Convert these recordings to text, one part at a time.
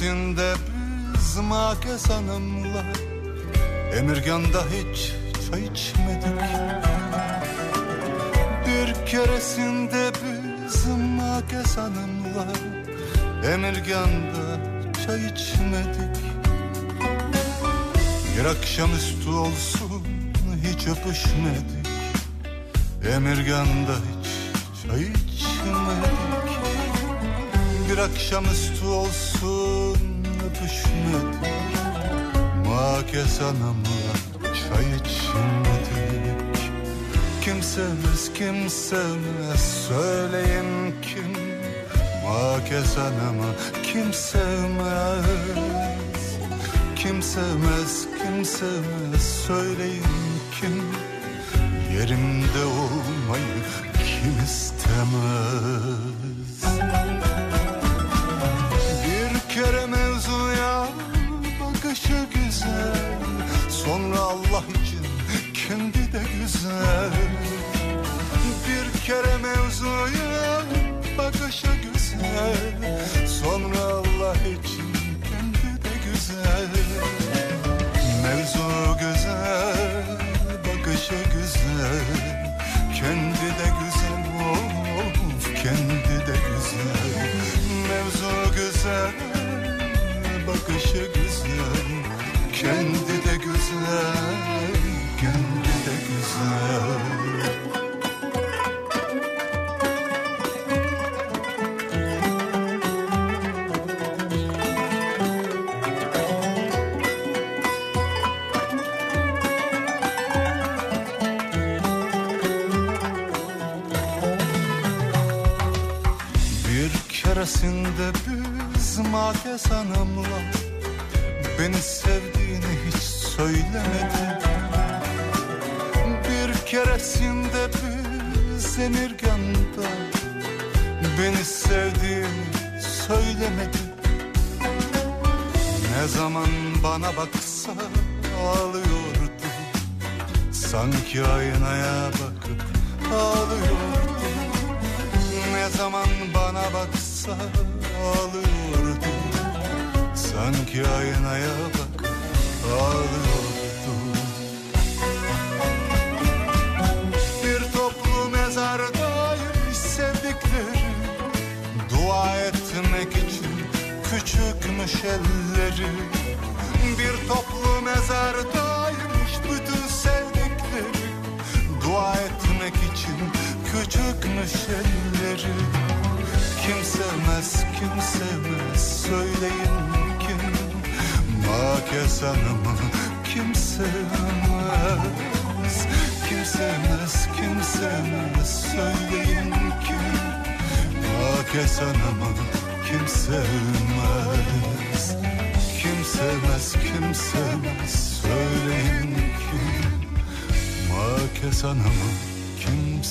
Keresinde biz Makes Hanım'la Emirgan'da hiç çay içmedik. Bir keresinde biz Makes Hanım'la Emirgan'da çay içmedik. Bir akşamüstü olsun hiç öpüşmedik. Emirgan'da hiç çay içmedik akşamüstü olsun öpüşmedik Makes Hanım'la çay içmedik Kim sevmez kim sevmez söyleyin kim? Makes Hanım'ı kim sevmez Kim sevmez kim sevmez söyleyin kim? Yerimde olmayı baksa ağlıyordu Sanki aynaya bakıp ağlıyordu ne zaman bana baksa ağlıyordu Sanki aynaya bak ağlıyordu Bir toplu mezardaymış sevdikleri Dua etmek için küçükmüş elleri toplu mezardaymış bütün sevdikleri. Dua etmek için küçükmüş elleri. Kim sevmez kim sevmez söyleyin kim? Makes Hanım'ı kim sevmez Kim sevmez kim sevmez söyleyin kim? Makes Hanım'ı kim sevmez sevmez kim sevmez söyleyin kim Makes Hanım'ı kim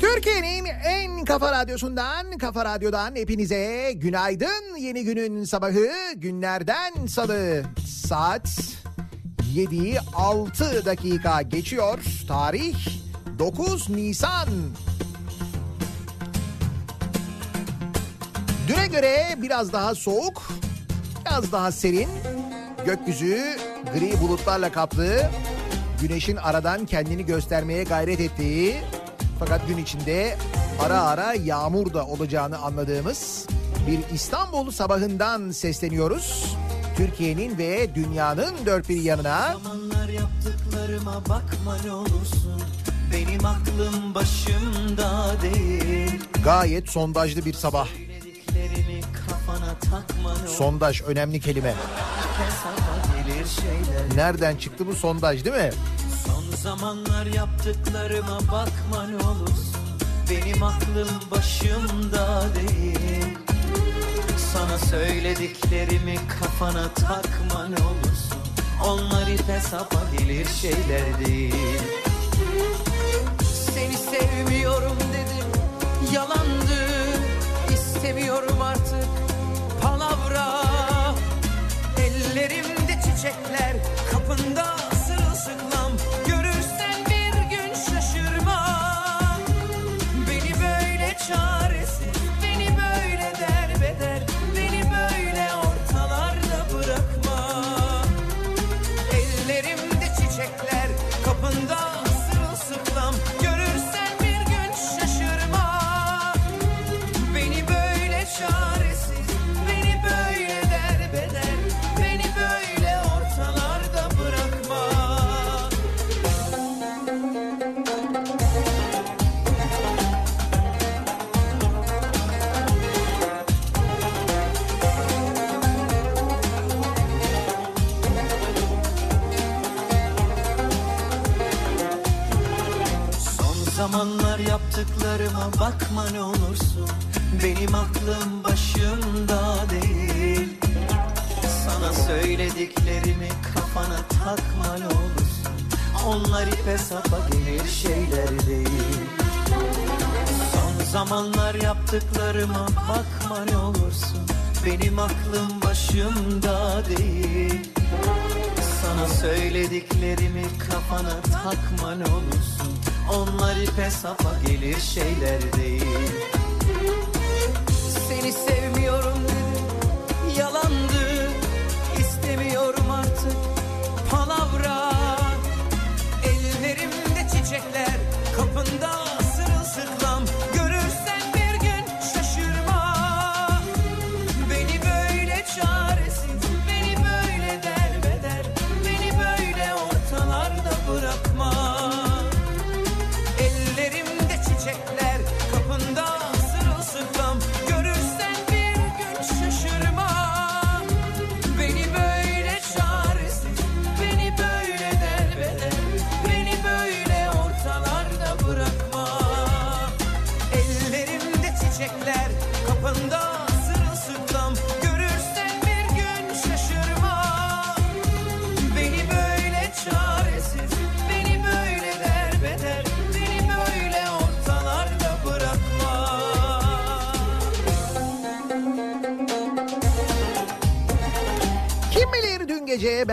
Türkiye'nin en kafa radyosundan, kafa radyodan hepinize günaydın. Yeni günün sabahı günlerden salı saat 7'yi 6 dakika geçiyor. Tarih 9 Nisan. Düne göre biraz daha soğuk, biraz daha serin. Gökyüzü gri bulutlarla kaplı. Güneşin aradan kendini göstermeye gayret ettiği fakat gün içinde ara ara yağmur da olacağını anladığımız bir İstanbul sabahından sesleniyoruz. Türkiye'nin ve dünyanın dört bir yanına. Zamanlar yaptıklarıma bakma ne olursun Benim aklım başımda değil Gayet sondajlı bir sabah. Sondaj önemli kelime. Nereden çıktı bu sondaj değil mi? Son zamanlar yaptıklarıma bakma ne olursun Benim aklım başımda değil. Sana söylediklerimi kafana takma ne olursun Onlar ip hesaba gelir şeyler değil. Seni sevmiyorum dedim yalandı İstemiyorum artık palavra. Ellerimde çiçekler kapında bakma ne olursun. Benim aklım başımda değil. Sana söylediklerimi kafana takma ne olursun. Onlar ipe sapa gelir şeyler değil. Son zamanlar yaptıklarıma bakma ne olursun. Benim aklım başımda değil. Sana söylediklerimi kafana takma ne olursun Onlar ipe sapa gelir şeyler değil. Seni sevmiyorum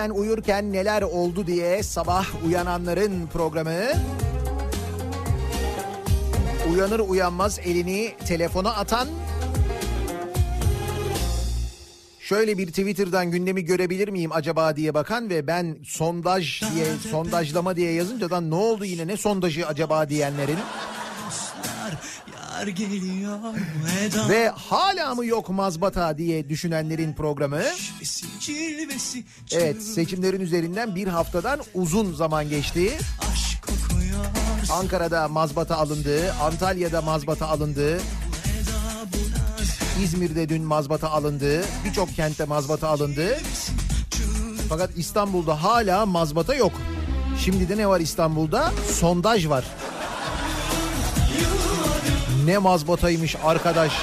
ben uyurken neler oldu diye sabah uyananların programı. Uyanır uyanmaz elini telefona atan Şöyle bir Twitter'dan gündemi görebilir miyim acaba diye bakan ve ben sondaj diye sondajlama diye yazınca da ne oldu yine ne sondajı acaba diyenlerin geliyor veda ve hala mı yok mazbata diye düşünenlerin programı. cilvesi Evet seçimlerin üzerinden bir haftadan uzun zaman geçti. Ankara'da mazbata alındı, Antalya'da mazbata alındı. İzmir'de dün mazbata alındı, birçok kentte mazbata alındı. Fakat İstanbul'da hala mazbata yok. Şimdi de ne var İstanbul'da? Sondaj var. Ne mazbataymış arkadaş.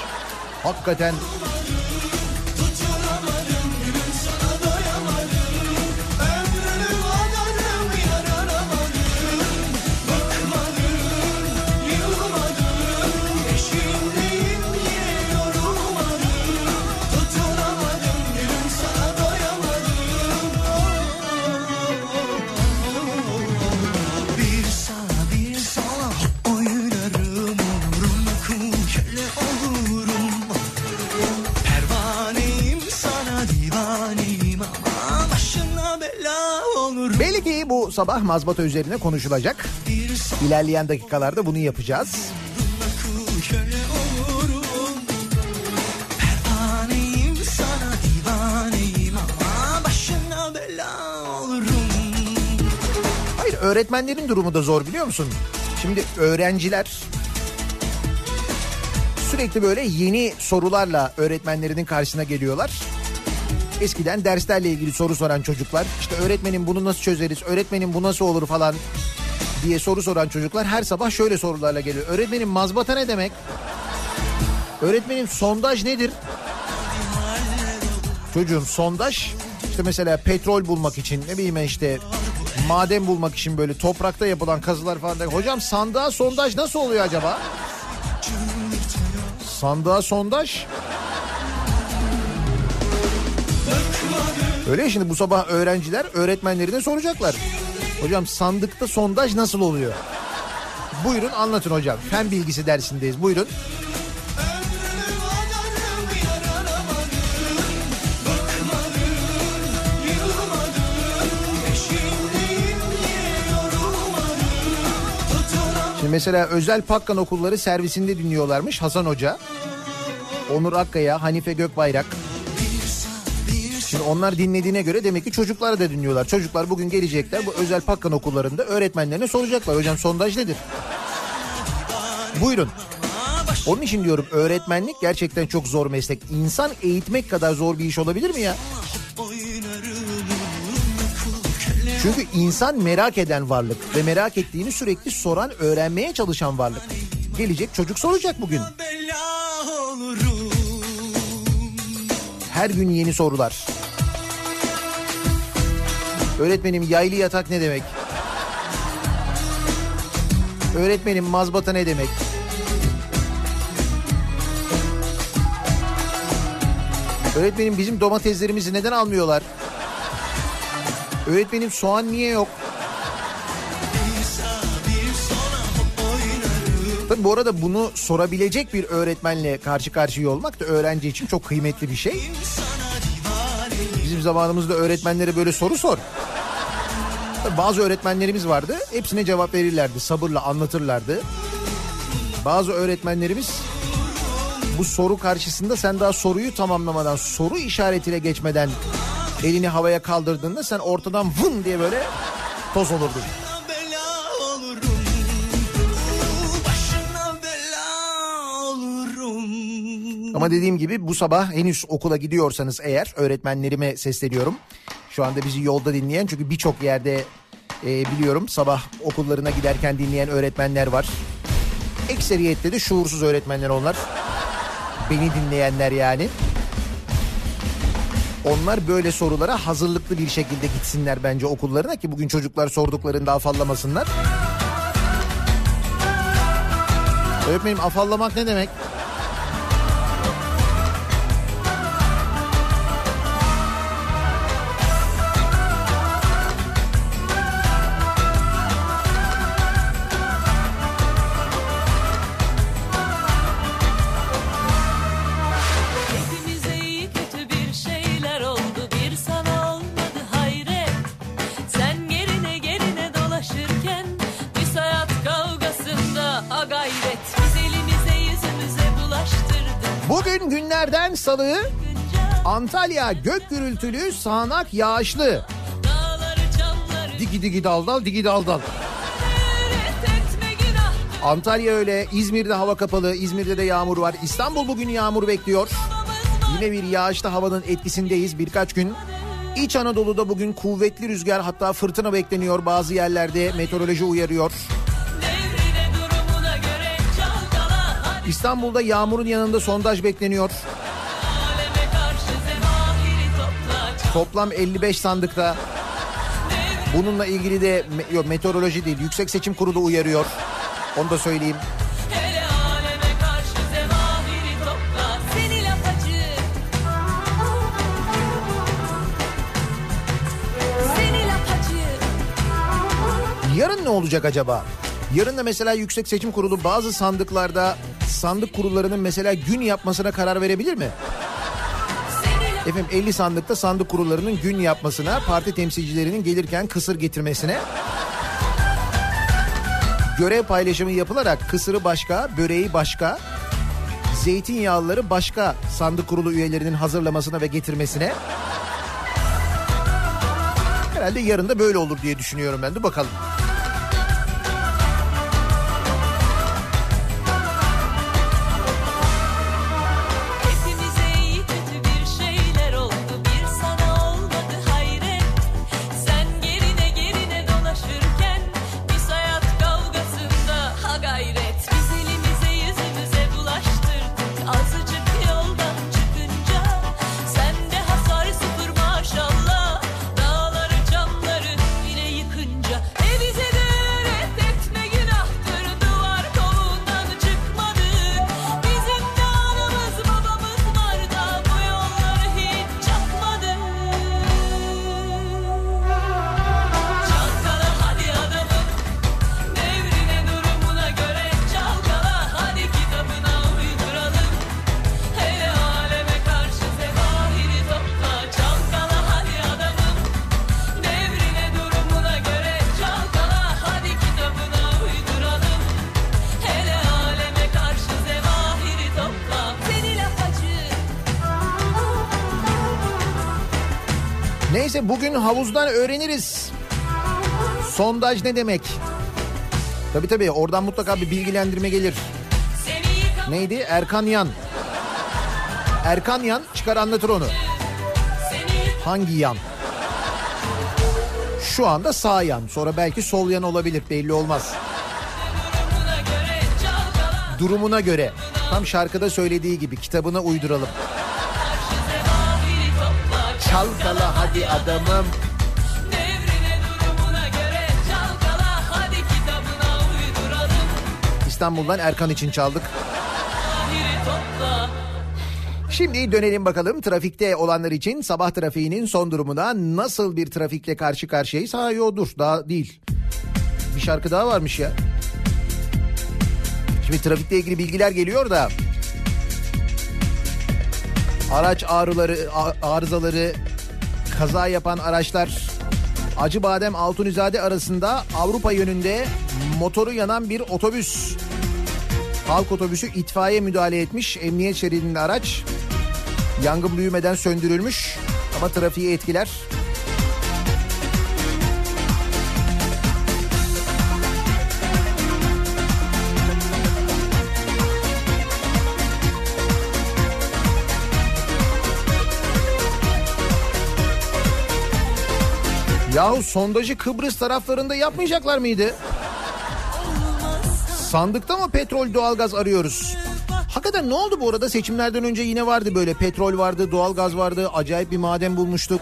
Hakikaten sabah mazbata üzerine konuşulacak. İlerleyen dakikalarda bunu yapacağız. Hayır öğretmenlerin durumu da zor biliyor musun? Şimdi öğrenciler sürekli böyle yeni sorularla öğretmenlerinin karşısına geliyorlar. Eskiden derslerle ilgili soru soran çocuklar işte öğretmenim bunu nasıl çözeriz, öğretmenim bu nasıl olur falan diye soru soran çocuklar her sabah şöyle sorularla geliyor. Öğretmenim mazbata ne demek? Öğretmenim sondaj nedir? Çocuğum sondaj işte mesela petrol bulmak için ne bileyim işte maden bulmak için böyle toprakta yapılan kazılar falan. Hocam sandığa sondaj nasıl oluyor acaba? Sandığa sondaj? Öyle şimdi bu sabah öğrenciler öğretmenlerine soracaklar. Hocam sandıkta sondaj nasıl oluyor? Buyurun anlatın hocam. Fen bilgisi dersindeyiz. Buyurun. Şimdi mesela özel Pakkan okulları servisinde dinliyorlarmış Hasan Hoca. Onur Akkaya, Hanife Gökbayrak. Şimdi onlar dinlediğine göre demek ki çocuklar da dinliyorlar. Çocuklar bugün gelecekler bu özel Pakkan okullarında öğretmenlerine soracaklar. Hocam sondaj nedir? Buyurun. Onun için diyorum öğretmenlik gerçekten çok zor meslek. İnsan eğitmek kadar zor bir iş olabilir mi ya? Çünkü insan merak eden varlık ve merak ettiğini sürekli soran, öğrenmeye çalışan varlık. Gelecek çocuk soracak bugün. bela olurum Her gün yeni sorular. Öğretmenim yaylı yatak ne demek? Öğretmenim mazbata ne demek? Öğretmenim bizim domateslerimizi neden almıyorlar? Öğretmenim soğan niye yok? Tabii bu arada bunu sorabilecek bir öğretmenle karşı karşıya olmak da öğrenci için çok kıymetli bir şey. Bizim zamanımızda öğretmenlere böyle soru sor. Bazı öğretmenlerimiz vardı. Hepsine cevap verirlerdi. Sabırla anlatırlardı. Bazı öğretmenlerimiz bu soru karşısında sen daha soruyu tamamlamadan, soru işaretine geçmeden elini havaya kaldırdığında sen ortadan vın diye böyle toz olurdun. Ama dediğim gibi bu sabah henüz okula gidiyorsanız eğer öğretmenlerime sesleniyorum. Şu anda bizi yolda dinleyen çünkü birçok yerde e, biliyorum sabah okullarına giderken dinleyen öğretmenler var. Ekseriyette de şuursuz öğretmenler onlar. Beni dinleyenler yani. Onlar böyle sorulara hazırlıklı bir şekilde gitsinler bence okullarına ki bugün çocuklar sorduklarında afallamasınlar. Öğretmenim afallamak ne demek? Gınca Antalya gök gürültülü sağanak yağışlı. Digi digi dal dal digi dal dal. Antalya öyle İzmir'de hava kapalı İzmir'de de yağmur var. İstanbul bugün yağmur bekliyor. Yine bir yağışlı havanın etkisindeyiz birkaç gün. İç Anadolu'da bugün kuvvetli rüzgar hatta fırtına bekleniyor bazı yerlerde meteoroloji uyarıyor. İstanbul'da yağmurun yanında sondaj bekleniyor. Toplam 55 sandıkta. Bununla ilgili de yok, meteoroloji değil Yüksek Seçim Kurulu uyarıyor. Onu da söyleyeyim. Yarın ne olacak acaba? Yarın da mesela Yüksek Seçim Kurulu bazı sandıklarda sandık kurullarının mesela gün yapmasına karar verebilir mi? Efendim 50 sandıkta sandık kurullarının gün yapmasına, parti temsilcilerinin gelirken kısır getirmesine. Görev paylaşımı yapılarak kısırı başka, böreği başka, zeytinyağlıları başka sandık kurulu üyelerinin hazırlamasına ve getirmesine. Herhalde yarın da böyle olur diye düşünüyorum ben. De bakalım. Bugün havuzdan öğreniriz. Sondaj ne demek? Tabii tabii oradan mutlaka bir bilgilendirme gelir. Neydi? Erkan Yan. Erkan Yan çıkar anlatır onu. Hangi yan? Şu anda sağ yan sonra belki sol yan olabilir belli olmaz. Durumuna göre tam şarkıda söylediği gibi kitabına uyduralım. Hadi adamım. Devrine durumuna göre çalkala Hadi kitabına uyduralım İstanbul'dan Erkan için çaldık. Şimdi dönelim bakalım trafikte olanlar için sabah trafiğinin son durumuna nasıl bir trafikle karşı karşıyayız? Ha yo dur daha değil. Bir şarkı daha varmış ya. Şimdi trafikle ilgili bilgiler geliyor da. Araç ağrıları, arızaları, kaza yapan araçlar Acıbadem Altunizade arasında Avrupa yönünde motoru yanan bir otobüs Halk otobüsü itfaiye müdahale etmiş. Emniyet şeridinde araç. Yangın büyümeden söndürülmüş ama trafiği etkiler. Yahu sondajı Kıbrıs taraflarında yapmayacaklar mıydı? Sandıkta mı petrol doğalgaz arıyoruz? Hakikaten ne oldu bu arada seçimlerden önce yine vardı böyle petrol vardı doğalgaz vardı acayip bir maden bulmuştuk.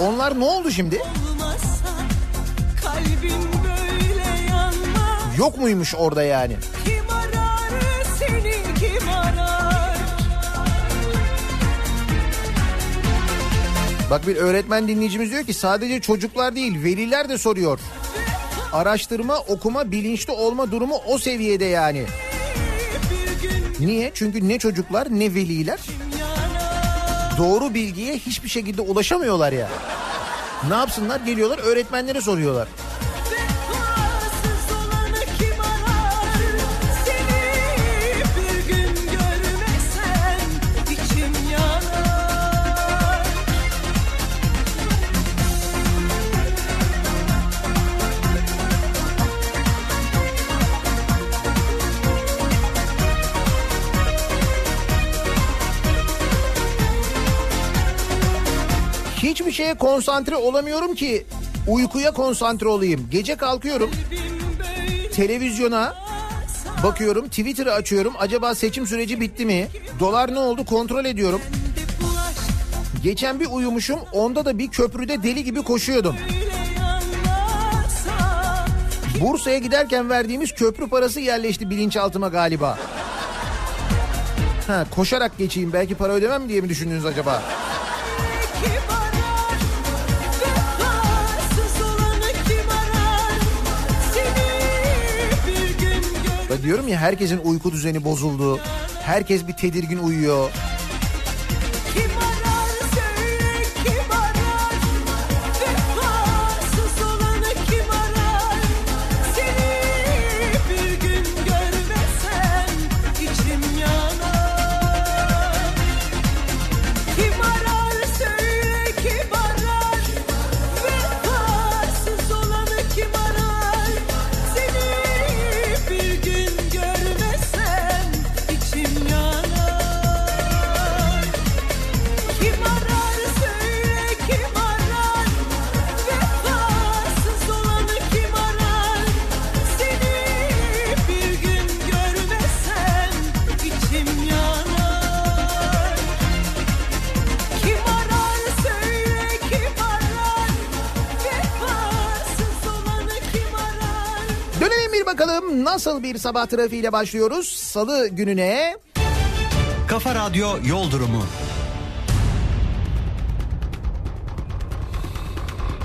Onlar ne oldu şimdi? Olmazsa Yok muymuş orada yani? Kim Bak bir öğretmen dinleyicimiz diyor ki sadece çocuklar değil veliler de soruyor. Araştırma, okuma, bilinçli olma durumu o seviyede yani. Niye? Çünkü ne çocuklar ne veliler doğru bilgiye hiçbir şekilde ulaşamıyorlar ya. Ne yapsınlar? Geliyorlar öğretmenlere soruyorlar. Hiçbir şeye konsantre olamıyorum ki uykuya konsantre olayım. Gece kalkıyorum televizyona bakıyorum Twitter'ı açıyorum. Acaba seçim süreci bitti mi? Dolar ne oldu kontrol ediyorum. Geçen bir uyumuşum onda da bir köprüde deli gibi koşuyordum. Bursa'ya giderken verdiğimiz köprü parası yerleşti bilinçaltıma galiba. Ha, koşarak geçeyim belki para ödemem diye mi düşündünüz acaba? Diyorum ya herkesin uyku düzeni bozuldu. Herkes bir tedirgin uyuyor. Sabah trafiğiyle başlıyoruz. Salı gününe Kafa Radyo Yol Durumu.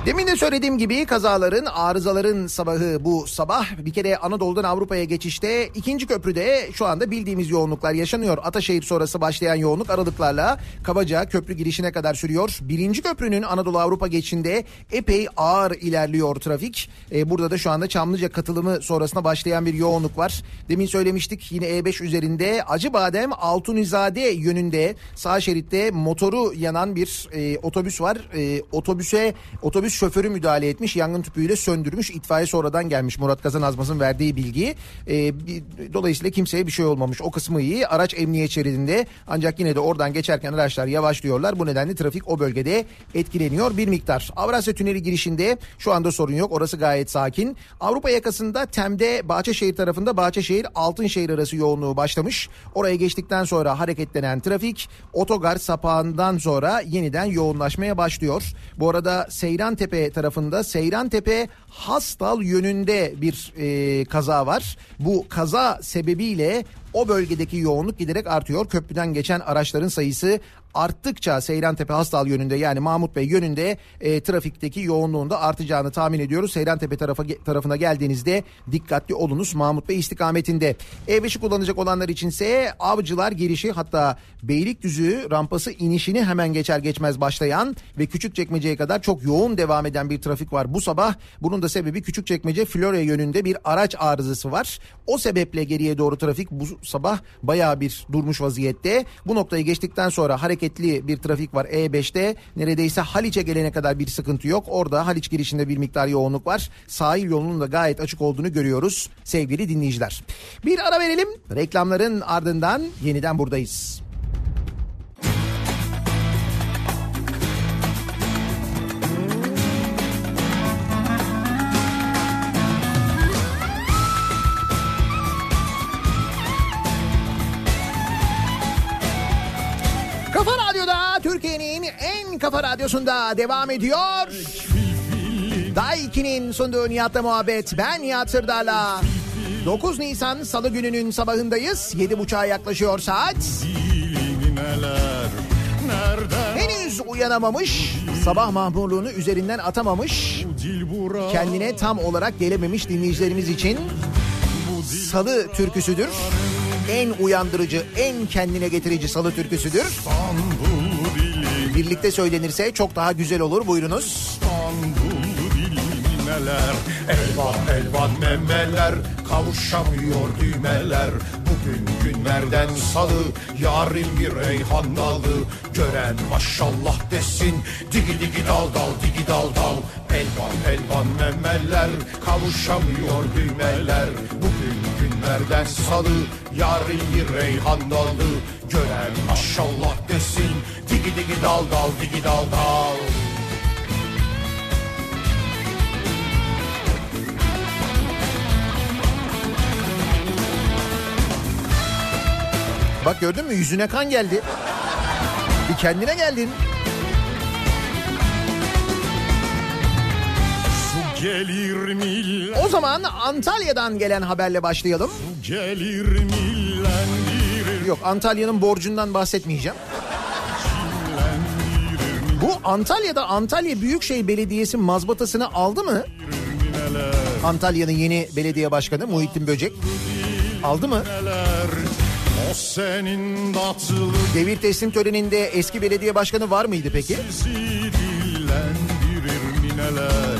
Demin de söylediğim gibi kazaların, arızaların sabahı bu sabah. Bir kere Anadolu'dan Avrupa'ya geçişte ikinci köprüde şu anda bildiğimiz yoğunluklar yaşanıyor. Ataşehir sonrası başlayan yoğunluk aralıklarla kabaca köprü girişine kadar sürüyor. Birinci köprünün Anadolu Avrupa geçişinde epey ağır ilerliyor trafik. Ee, burada da şu anda Çamlıca katılımı sonrasında başlayan bir yoğunluk var. Demin söylemiştik yine E5 üzerinde Acıbadem Altunizade yönünde sağ şeritte motoru yanan bir e, otobüs var. E, otobüse otobüs şoförü müdahale etmiş. Yangın tüpüyle söndürmüş. İtfaiye sonradan gelmiş Murat Kazan Azmaz'ın verdiği bilgi. Ee, bir- dolayısıyla kimseye bir şey olmamış. O kısmı iyi. Araç emniyet şeridinde ancak yine de oradan geçerken araçlar yavaşlıyorlar. Bu nedenle trafik o bölgede etkileniyor bir miktar. Avrasya Tüneli girişinde şu anda sorun yok. Orası gayet sakin. Avrupa yakasında Tem'de Bahçeşehir tarafında Bahçeşehir Altınşehir arası yoğunluğu başlamış. Oraya geçtikten sonra hareketlenen trafik otogar sapağından sonra yeniden yoğunlaşmaya başlıyor. Bu arada Seyrantepe tarafında Seyrantepe Hastal yönünde bir e, kaza var. Bu kaza sebebiyle o bölgedeki yoğunluk giderek artıyor. Köprüden geçen araçların sayısı arttıkça Seyrantepe Hastal yönünde yani Mahmut Bey yönünde e, trafikteki yoğunluğun da artacağını tahmin ediyoruz. Seyrantepe tarafa, tarafına geldiğinizde dikkatli olunuz Mahmut Bey istikametinde. E5'i kullanacak olanlar içinse Avcılar girişi hatta Beylikdüzü rampası inişini hemen geçer geçmez başlayan ve Küçükçekmece'ye kadar çok yoğun devam eden bir trafik var bu sabah. Bunun da sebebi Küçükçekmece Florya yönünde bir araç arızası var. O sebeple geriye doğru trafik bu sabah bayağı bir durmuş vaziyette. Bu noktayı geçtikten sonra hareketli bir trafik var E5'te. Neredeyse Haliç'e gelene kadar bir sıkıntı yok. Orada Haliç girişinde bir miktar yoğunluk var. Sahil yolunun da gayet açık olduğunu görüyoruz sevgili dinleyiciler. Bir ara verelim. Reklamların ardından yeniden buradayız. Kafa radyosunda devam ediyor. Daiki'nin sunduğu Nihat'la muhabbet. Ben Nihat Sırdar'la. 9 Nisan Salı gününün sabahındayız. 7.30'a yaklaşıyor saat. Henüz uyanamamış, sabah mahmurluğunu üzerinden atamamış, kendine tam olarak gelememiş dinleyicilerimiz için Salı türküsüdür. En uyandırıcı, en kendine getirici Salı türküsüdür. İstanbul Birlikte söylenirse çok daha güzel olur. Buyurunuz. Neler Elvan elvan memeler Kavuşamıyor düğmeler Bugün günlerden salı Yarın bir reyhan dalı Gören maşallah desin Digi digi dal dal digi dal dal Elvan elvan memeler Kavuşamıyor düğmeler Bugün günlerden salı Yarın bir reyhan dalı Gören maşallah desin Digi digi dal dal digi dal dal Bak gördün mü yüzüne kan geldi. Bir kendine geldin. Gelir millet O zaman Antalya'dan gelen haberle başlayalım. gelir millendirir Yok Antalya'nın borcundan bahsetmeyeceğim. Bu Antalya'da Antalya Büyükşehir Belediyesi mazbatasını aldı mı? Antalya'nın yeni belediye başkanı Muhittin Böcek. Aldı mı? O senin tatlı Devir teslim töreninde eski belediye başkanı var mıydı peki? sizi dillendirir mineler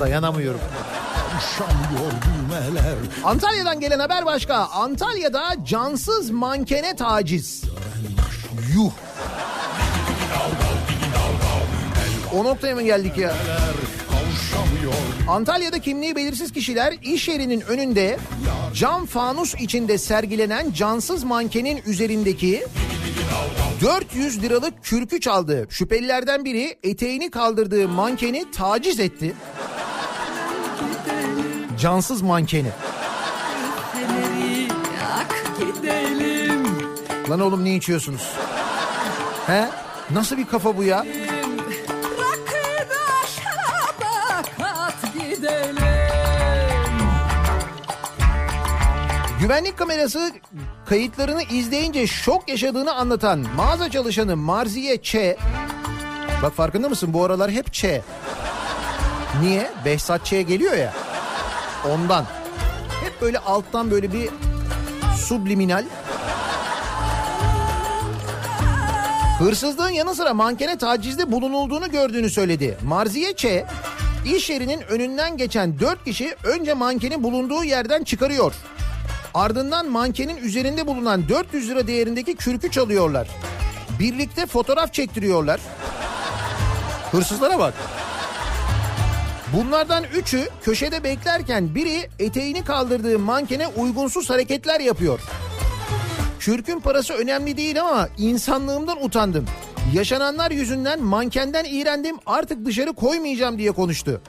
Dayanamıyorum. Antalya'dan gelen haber başka. Antalya'da cansız mankene taciz. Yuh. O noktaya mı geldik ya? Antalya'da kimliği belirsiz kişiler iş yerinin önünde cam fanus içinde sergilenen cansız mankenin üzerindeki 400 liralık kürkü çaldı. Şüphelilerden biri eteğini kaldırdığı mankeni taciz etti. Cansız mankeni. Lan oğlum ne içiyorsunuz? He? Nasıl bir kafa bu ya? Güvenlik kamerası kayıtlarını izleyince şok yaşadığını anlatan mağaza çalışanı Marziye Ç Bak farkında mısın bu aralar hep Ç. Niye? Behzat Ç geliyor ya. Ondan. Hep böyle alttan böyle bir subliminal. Hırsızlığın yanı sıra mankene tacizde bulunulduğunu gördüğünü söyledi. Marziye Ç, iş yerinin önünden geçen 4 kişi önce mankenin bulunduğu yerden çıkarıyor. Ardından mankenin üzerinde bulunan 400 lira değerindeki kürkü çalıyorlar. Birlikte fotoğraf çektiriyorlar. Hırsızlara bak. Bunlardan üçü köşede beklerken biri eteğini kaldırdığı mankene uygunsuz hareketler yapıyor. Kürkün parası önemli değil ama insanlığımdan utandım. Yaşananlar yüzünden mankenden iğrendim artık dışarı koymayacağım diye konuştu.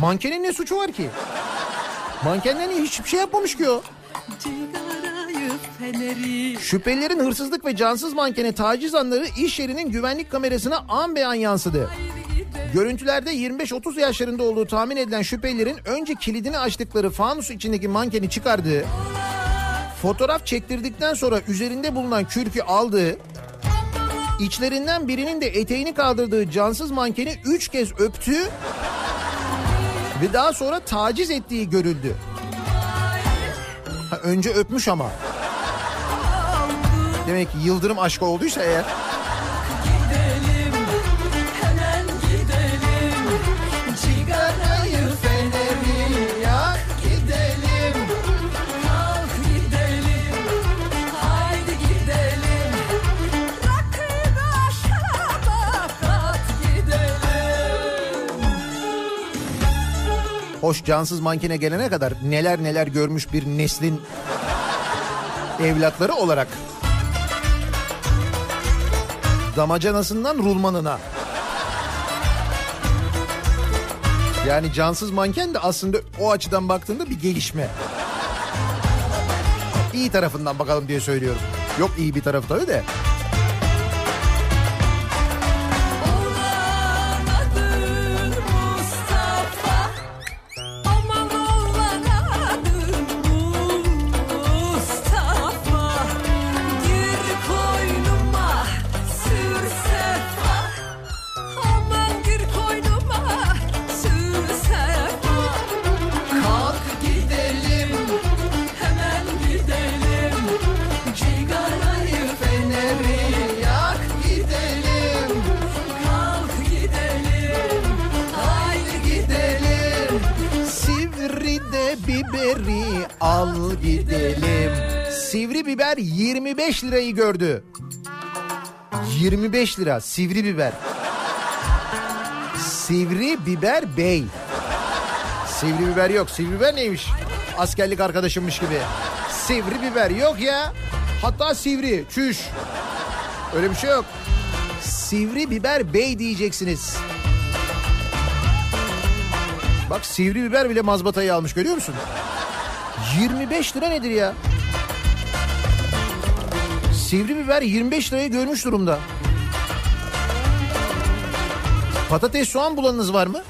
Mankenin ne suçu var ki? Mankenden hiçbir şey yapmamış ki o. Şüphelilerin hırsızlık ve cansız mankene taciz anları iş yerinin güvenlik kamerasına an be an yansıdı. Görüntülerde 25-30 yaşlarında olduğu tahmin edilen şüphelilerin önce kilidini açtıkları fanus içindeki mankeni çıkardığı, fotoğraf çektirdikten sonra üzerinde bulunan kürkü aldığı, içlerinden birinin de eteğini kaldırdığı cansız mankeni 3 kez öptüğü ve daha sonra taciz ettiği görüldü. Ha, önce öpmüş ama. Demek ki yıldırım aşkı olduysa eğer. Hoş cansız mankene gelene kadar neler neler görmüş bir neslin evlatları olarak. Damacanasından rulmanına. Yani cansız manken de aslında o açıdan baktığında bir gelişme. İyi tarafından bakalım diye söylüyorum. Yok iyi bir tarafı tabii de. Lirayı gördü. 25 lira sivri biber. Sivri biber bey. Sivri biber yok. Sivri biber neymiş? Askerlik arkadaşımmış gibi. Sivri biber yok ya. Hatta sivri, çüş. Öyle bir şey yok. Sivri biber bey diyeceksiniz. Bak sivri biber bile mazbatayı almış görüyor musun? 25 lira nedir ya? Sivri biber 25 lirayı görmüş durumda. Patates soğan bulanınız var mı?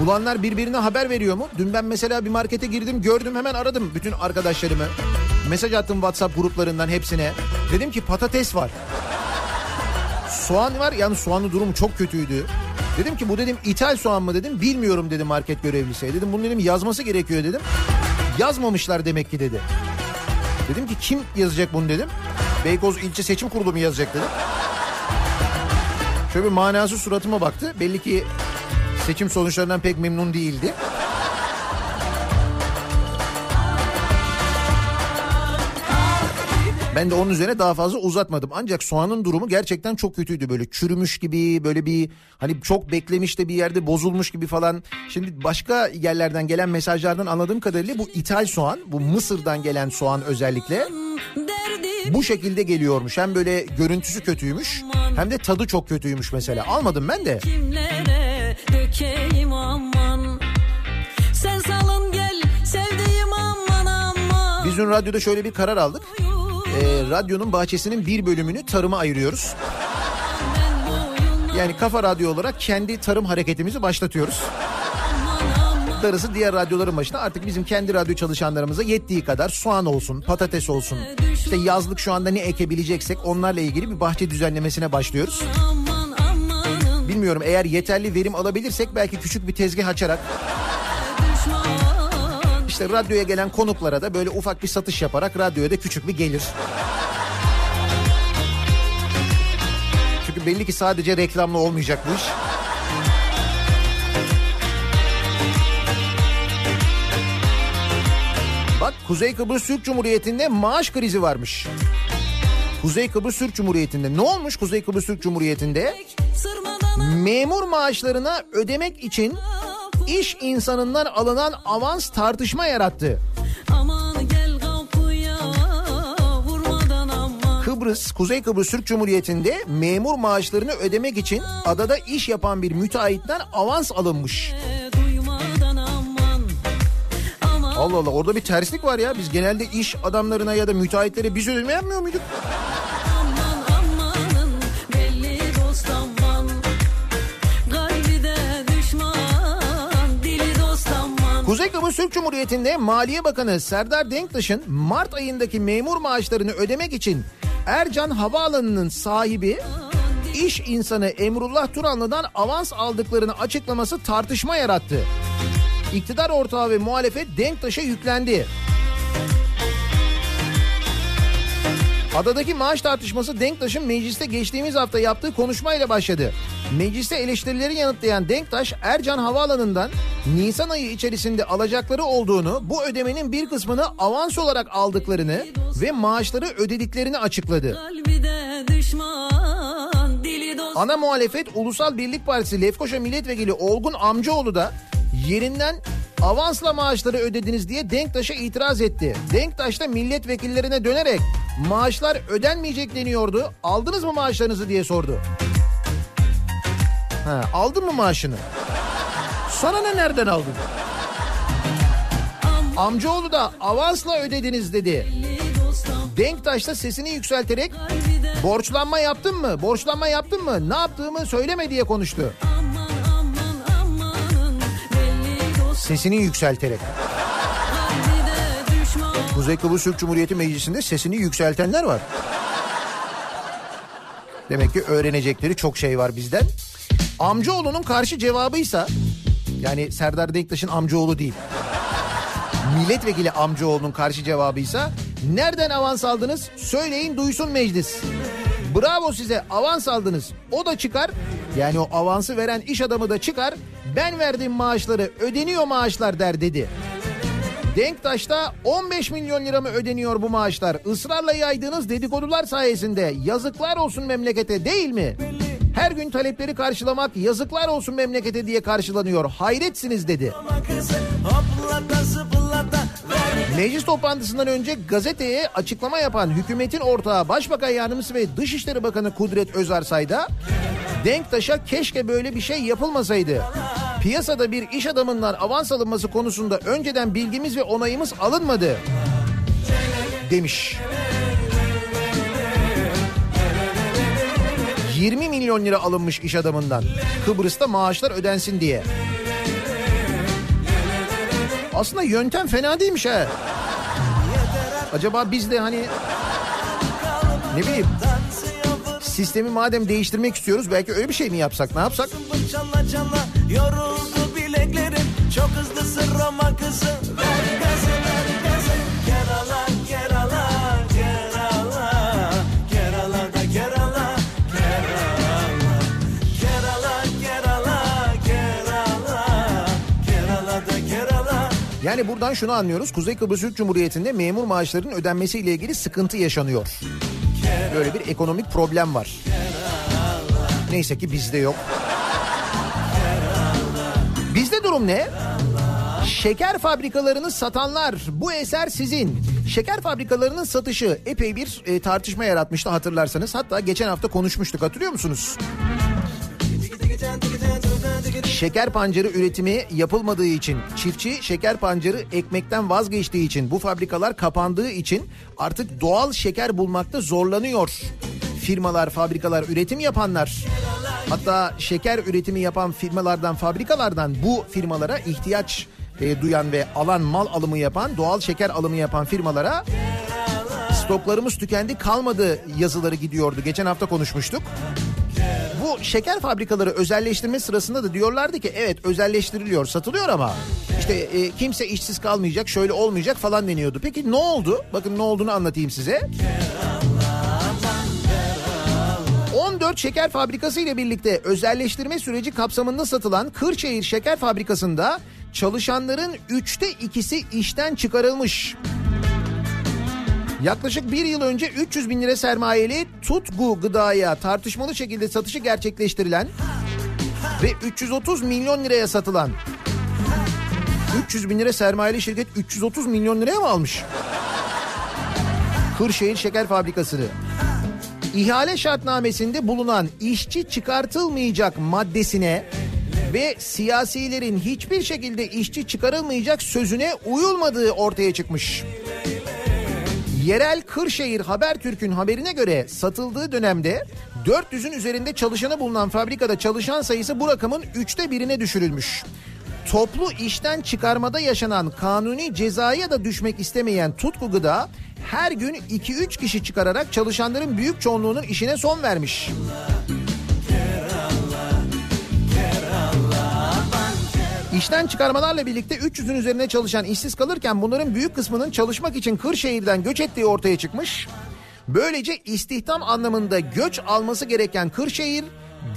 Bulanlar birbirine haber veriyor mu? Dün ben mesela bir markete girdim gördüm hemen aradım bütün arkadaşlarımı. Mesaj attım WhatsApp gruplarından hepsine. Dedim ki patates var. Soğan var yani soğanın durumu çok kötüydü. Dedim ki bu dedim ithal soğan mı dedim bilmiyorum dedi market görevlisi. Dedim bunu dedim yazması gerekiyor dedim. Yazmamışlar demek ki dedi. Dedim ki kim yazacak bunu dedim. Beykoz İlçe Seçim Kurulu mu yazacak dedim. Şöyle bir manası suratıma baktı. Belli ki seçim sonuçlarından pek memnun değildi. Ben de onun üzerine daha fazla uzatmadım. Ancak soğanın durumu gerçekten çok kötüydü. Böyle çürümüş gibi böyle bir hani çok beklemiş de bir yerde bozulmuş gibi falan. Şimdi başka yerlerden gelen mesajlardan anladığım kadarıyla bu ithal soğan, bu Mısır'dan gelen soğan özellikle bu şekilde geliyormuş. Hem böyle görüntüsü kötüymüş hem de tadı çok kötüymüş mesela. Almadım ben de. kimlere dökeyim aman Sen salın gel sevdiğim aman aman Biz dün radyoda şöyle bir karar aldık. Ee, radyonun bahçesinin bir bölümünü tarıma ayırıyoruz. Yani Kafa Radyo olarak kendi tarım hareketimizi başlatıyoruz. Darısı diğer radyoların başına artık bizim kendi radyo çalışanlarımıza yettiği kadar soğan olsun, patates olsun. İşte yazlık şu anda ne ekebileceksek onlarla ilgili bir bahçe düzenlemesine başlıyoruz. Bilmiyorum eğer yeterli verim alabilirsek belki küçük bir tezgah açarak işte radyoya gelen konuklara da böyle ufak bir satış yaparak radyoya da küçük bir gelir. Çünkü belli ki sadece reklamla olmayacak bu iş. Bak Kuzey Kıbrıs Türk Cumhuriyeti'nde maaş krizi varmış. Kuzey Kıbrıs Türk Cumhuriyeti'nde ne olmuş Kuzey Kıbrıs Türk Cumhuriyeti'nde? Memur maaşlarına ödemek için iş insanından alınan avans tartışma yarattı. Kıbrıs, Kuzey Kıbrıs Türk Cumhuriyeti'nde memur maaşlarını ödemek için adada iş yapan bir müteahhitten avans alınmış. aman Allah Allah orada bir terslik var ya. Biz genelde iş adamlarına ya da müteahhitlere biz ödeme yapmıyor muyduk? Kuzey Kıbrıs Türk Cumhuriyeti'nde Maliye Bakanı Serdar Denktaş'ın Mart ayındaki memur maaşlarını ödemek için Ercan Havaalanı'nın sahibi iş insanı Emrullah Turanlı'dan avans aldıklarını açıklaması tartışma yarattı. İktidar ortağı ve muhalefet Denktaş'a yüklendi. Adadaki maaş tartışması Denktaş'ın mecliste geçtiğimiz hafta yaptığı konuşmayla başladı. Mecliste eleştirileri yanıtlayan Denktaş, Ercan Havaalanı'ndan Nisan ayı içerisinde alacakları olduğunu, bu ödemenin bir kısmını avans olarak aldıklarını ve maaşları ödediklerini açıkladı. Ana muhalefet Ulusal Birlik Partisi Lefkoşa Milletvekili Olgun Amcaoğlu da yerinden avansla maaşları ödediniz diye Denktaş'a itiraz etti. Denktaş da milletvekillerine dönerek maaşlar ödenmeyecek deniyordu. Aldınız mı maaşlarınızı diye sordu. Ha, aldın mı maaşını? Sana ne nereden aldın? Amcaoğlu da avansla ödediniz dedi. Denktaş da sesini yükselterek borçlanma yaptın mı? Borçlanma yaptın mı? Ne yaptığımı söyleme diye konuştu. aman Sesini yükselterek. Kuzey Kıbrıs Türk Cumhuriyeti Meclisi'nde sesini yükseltenler var. Demek ki öğrenecekleri çok şey var bizden. Amcaoğlunun karşı cevabıysa yani Serdar Denktaş'ın amcaoğlu değil. Milletvekili amcaoğlunun karşı cevabıysa nereden avans aldınız söyleyin duysun meclis. Bravo size avans aldınız. O da çıkar yani o avansı veren iş adamı da çıkar. Ben verdiğim maaşları ödeniyor maaşlar der dedi. Denktaş'ta 15 milyon lira mı ödeniyor bu maaşlar? Israrla yaydığınız dedikodular sayesinde yazıklar olsun memlekete değil mi? Her gün talepleri karşılamak yazıklar olsun memlekete diye karşılanıyor. Hayretsiniz dedi. Meclis toplantısından önce gazeteye açıklama yapan hükümetin ortağı Başbakan Yardımcısı ve Dışişleri Bakanı Kudret Özarsay da Denktaş'a keşke böyle bir şey yapılmasaydı. Piyasada bir iş adamından avans alınması konusunda önceden bilgimiz ve onayımız alınmadı demiş. 20 milyon lira alınmış iş adamından. Kıbrıs'ta maaşlar ödensin diye. Aslında yöntem fena değilmiş ha. Acaba biz de hani ne bileyim sistemi madem değiştirmek istiyoruz belki öyle bir şey mi yapsak ne yapsak? Çala çala yoruldu bileklerim Çok hızlısın Roma kızı Ver gazı ver gazı Kerala Kerala Kerala Kerala da Kerala Kerala Kerala Kerala Kerala Kerala da Kerala Yani buradan şunu anlıyoruz. Kuzey Kıbrıs Türk Cumhuriyeti'nde memur maaşlarının ödenmesiyle ilgili sıkıntı yaşanıyor. Böyle bir ekonomik problem var. Neyse ki bizde yok. Bizde durum ne? Şeker fabrikalarını satanlar bu eser sizin. Şeker fabrikalarının satışı epey bir e, tartışma yaratmıştı hatırlarsanız. Hatta geçen hafta konuşmuştuk hatırlıyor musunuz? Şeker pancarı üretimi yapılmadığı için, çiftçi şeker pancarı ekmekten vazgeçtiği için, bu fabrikalar kapandığı için artık doğal şeker bulmakta zorlanıyor. Firmalar, fabrikalar, üretim yapanlar. Hatta şeker üretimi yapan firmalardan, fabrikalardan bu firmalara ihtiyaç e, duyan ve alan mal alımı yapan, doğal şeker alımı yapan firmalara stoklarımız tükendi kalmadı yazıları gidiyordu. Geçen hafta konuşmuştuk. Bu şeker fabrikaları özelleştirme sırasında da diyorlardı ki evet özelleştiriliyor, satılıyor ama işte e, kimse işsiz kalmayacak, şöyle olmayacak falan deniyordu. Peki ne oldu? Bakın ne olduğunu anlatayım size. 14 şeker fabrikası ile birlikte özelleştirme süreci kapsamında satılan Kırşehir Şeker Fabrikası'nda çalışanların üçte ikisi işten çıkarılmış. Yaklaşık bir yıl önce 300 bin lira sermayeli Tutgu gıdaya tartışmalı şekilde satışı gerçekleştirilen ve 330 milyon liraya satılan 300 bin lira sermayeli şirket 330 milyon liraya mı almış? Kırşehir Şeker Fabrikası'nı. İhale şartnamesinde bulunan işçi çıkartılmayacak maddesine ve siyasilerin hiçbir şekilde işçi çıkarılmayacak sözüne uyulmadığı ortaya çıkmış. Yerel Kırşehir Habertürk'ün haberine göre satıldığı dönemde 400'ün üzerinde çalışanı bulunan fabrikada çalışan sayısı bu rakamın üçte birine düşürülmüş. Toplu işten çıkarmada yaşanan kanuni cezaya da düşmek istemeyen Tutku Gıda her gün 2-3 kişi çıkararak çalışanların büyük çoğunluğunun işine son vermiş. İşten çıkarmalarla birlikte 300'ün üzerine çalışan işsiz kalırken bunların büyük kısmının çalışmak için Kırşehir'den göç ettiği ortaya çıkmış. Böylece istihdam anlamında göç alması gereken Kırşehir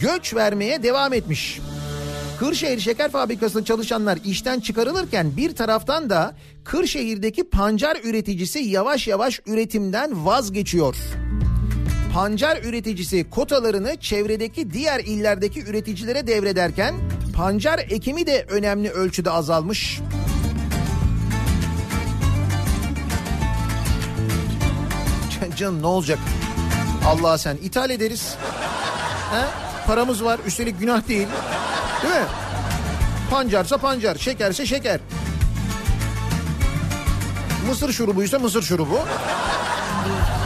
göç vermeye devam etmiş. Kırşehir Şeker Fabrikası'nda çalışanlar işten çıkarılırken bir taraftan da Kırşehir'deki pancar üreticisi yavaş yavaş üretimden vazgeçiyor. Pancar üreticisi kotalarını çevredeki diğer illerdeki üreticilere devrederken pancar ekimi de önemli ölçüde azalmış. Canım ne olacak? Allah sen ithal ederiz. He? Paramız var üstelik günah değil. Değil mi? Pancarsa pancar, şekerse şeker. Mısır şurubuysa mısır şurubu.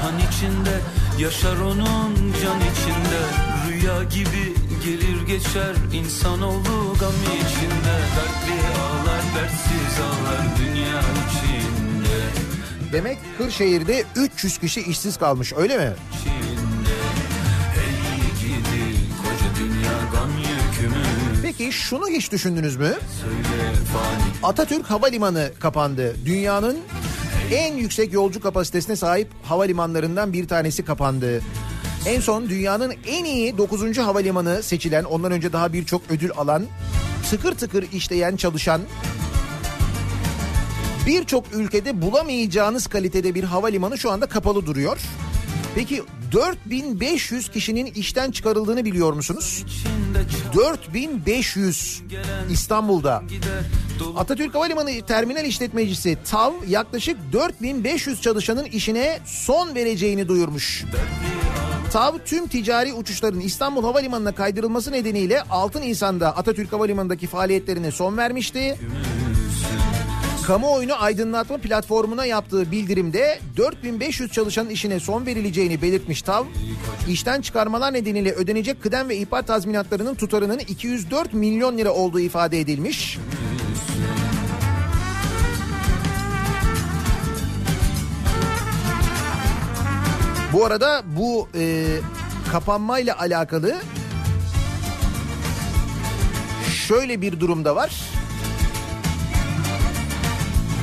Han içinde yaşar onun can içinde Rüya gibi gelir geçer insanoğlu gam içinde Dertli ağlar dertsiz ağlar dünya içinde Demek Kırşehir'de 300 kişi işsiz kalmış öyle mi? içinde Ey gidi koca dünya gam yükümü Peki şunu hiç düşündünüz mü? Atatürk Havalimanı kapandı. Dünyanın en yüksek yolcu kapasitesine sahip havalimanlarından bir tanesi kapandı. En son dünyanın en iyi 9. havalimanı seçilen, ondan önce daha birçok ödül alan, tıkır tıkır işleyen, çalışan, birçok ülkede bulamayacağınız kalitede bir havalimanı şu anda kapalı duruyor. Peki 4500 kişinin işten çıkarıldığını biliyor musunuz? içinde çal 4500 İstanbul'da. Atatürk Havalimanı Terminal İşletmecisi TAV yaklaşık 4500 çalışanın işine son vereceğini duyurmuş. TAV tüm ticari uçuşların İstanbul Havalimanı'na kaydırılması nedeniyle 6 Nisan'da Atatürk Havalimanı'ndaki faaliyetlerine son vermişti. Kamuoyunu aydınlatma platformuna yaptığı bildirimde 4500 çalışanın işine son verileceğini belirtmiş TAV. İşten çıkarmalar nedeniyle ödenecek kıdem ve ihbar tazminatlarının tutarının 204 milyon lira olduğu ifade edilmiş. Bu arada bu e, kapanmayla alakalı şöyle bir durumda var.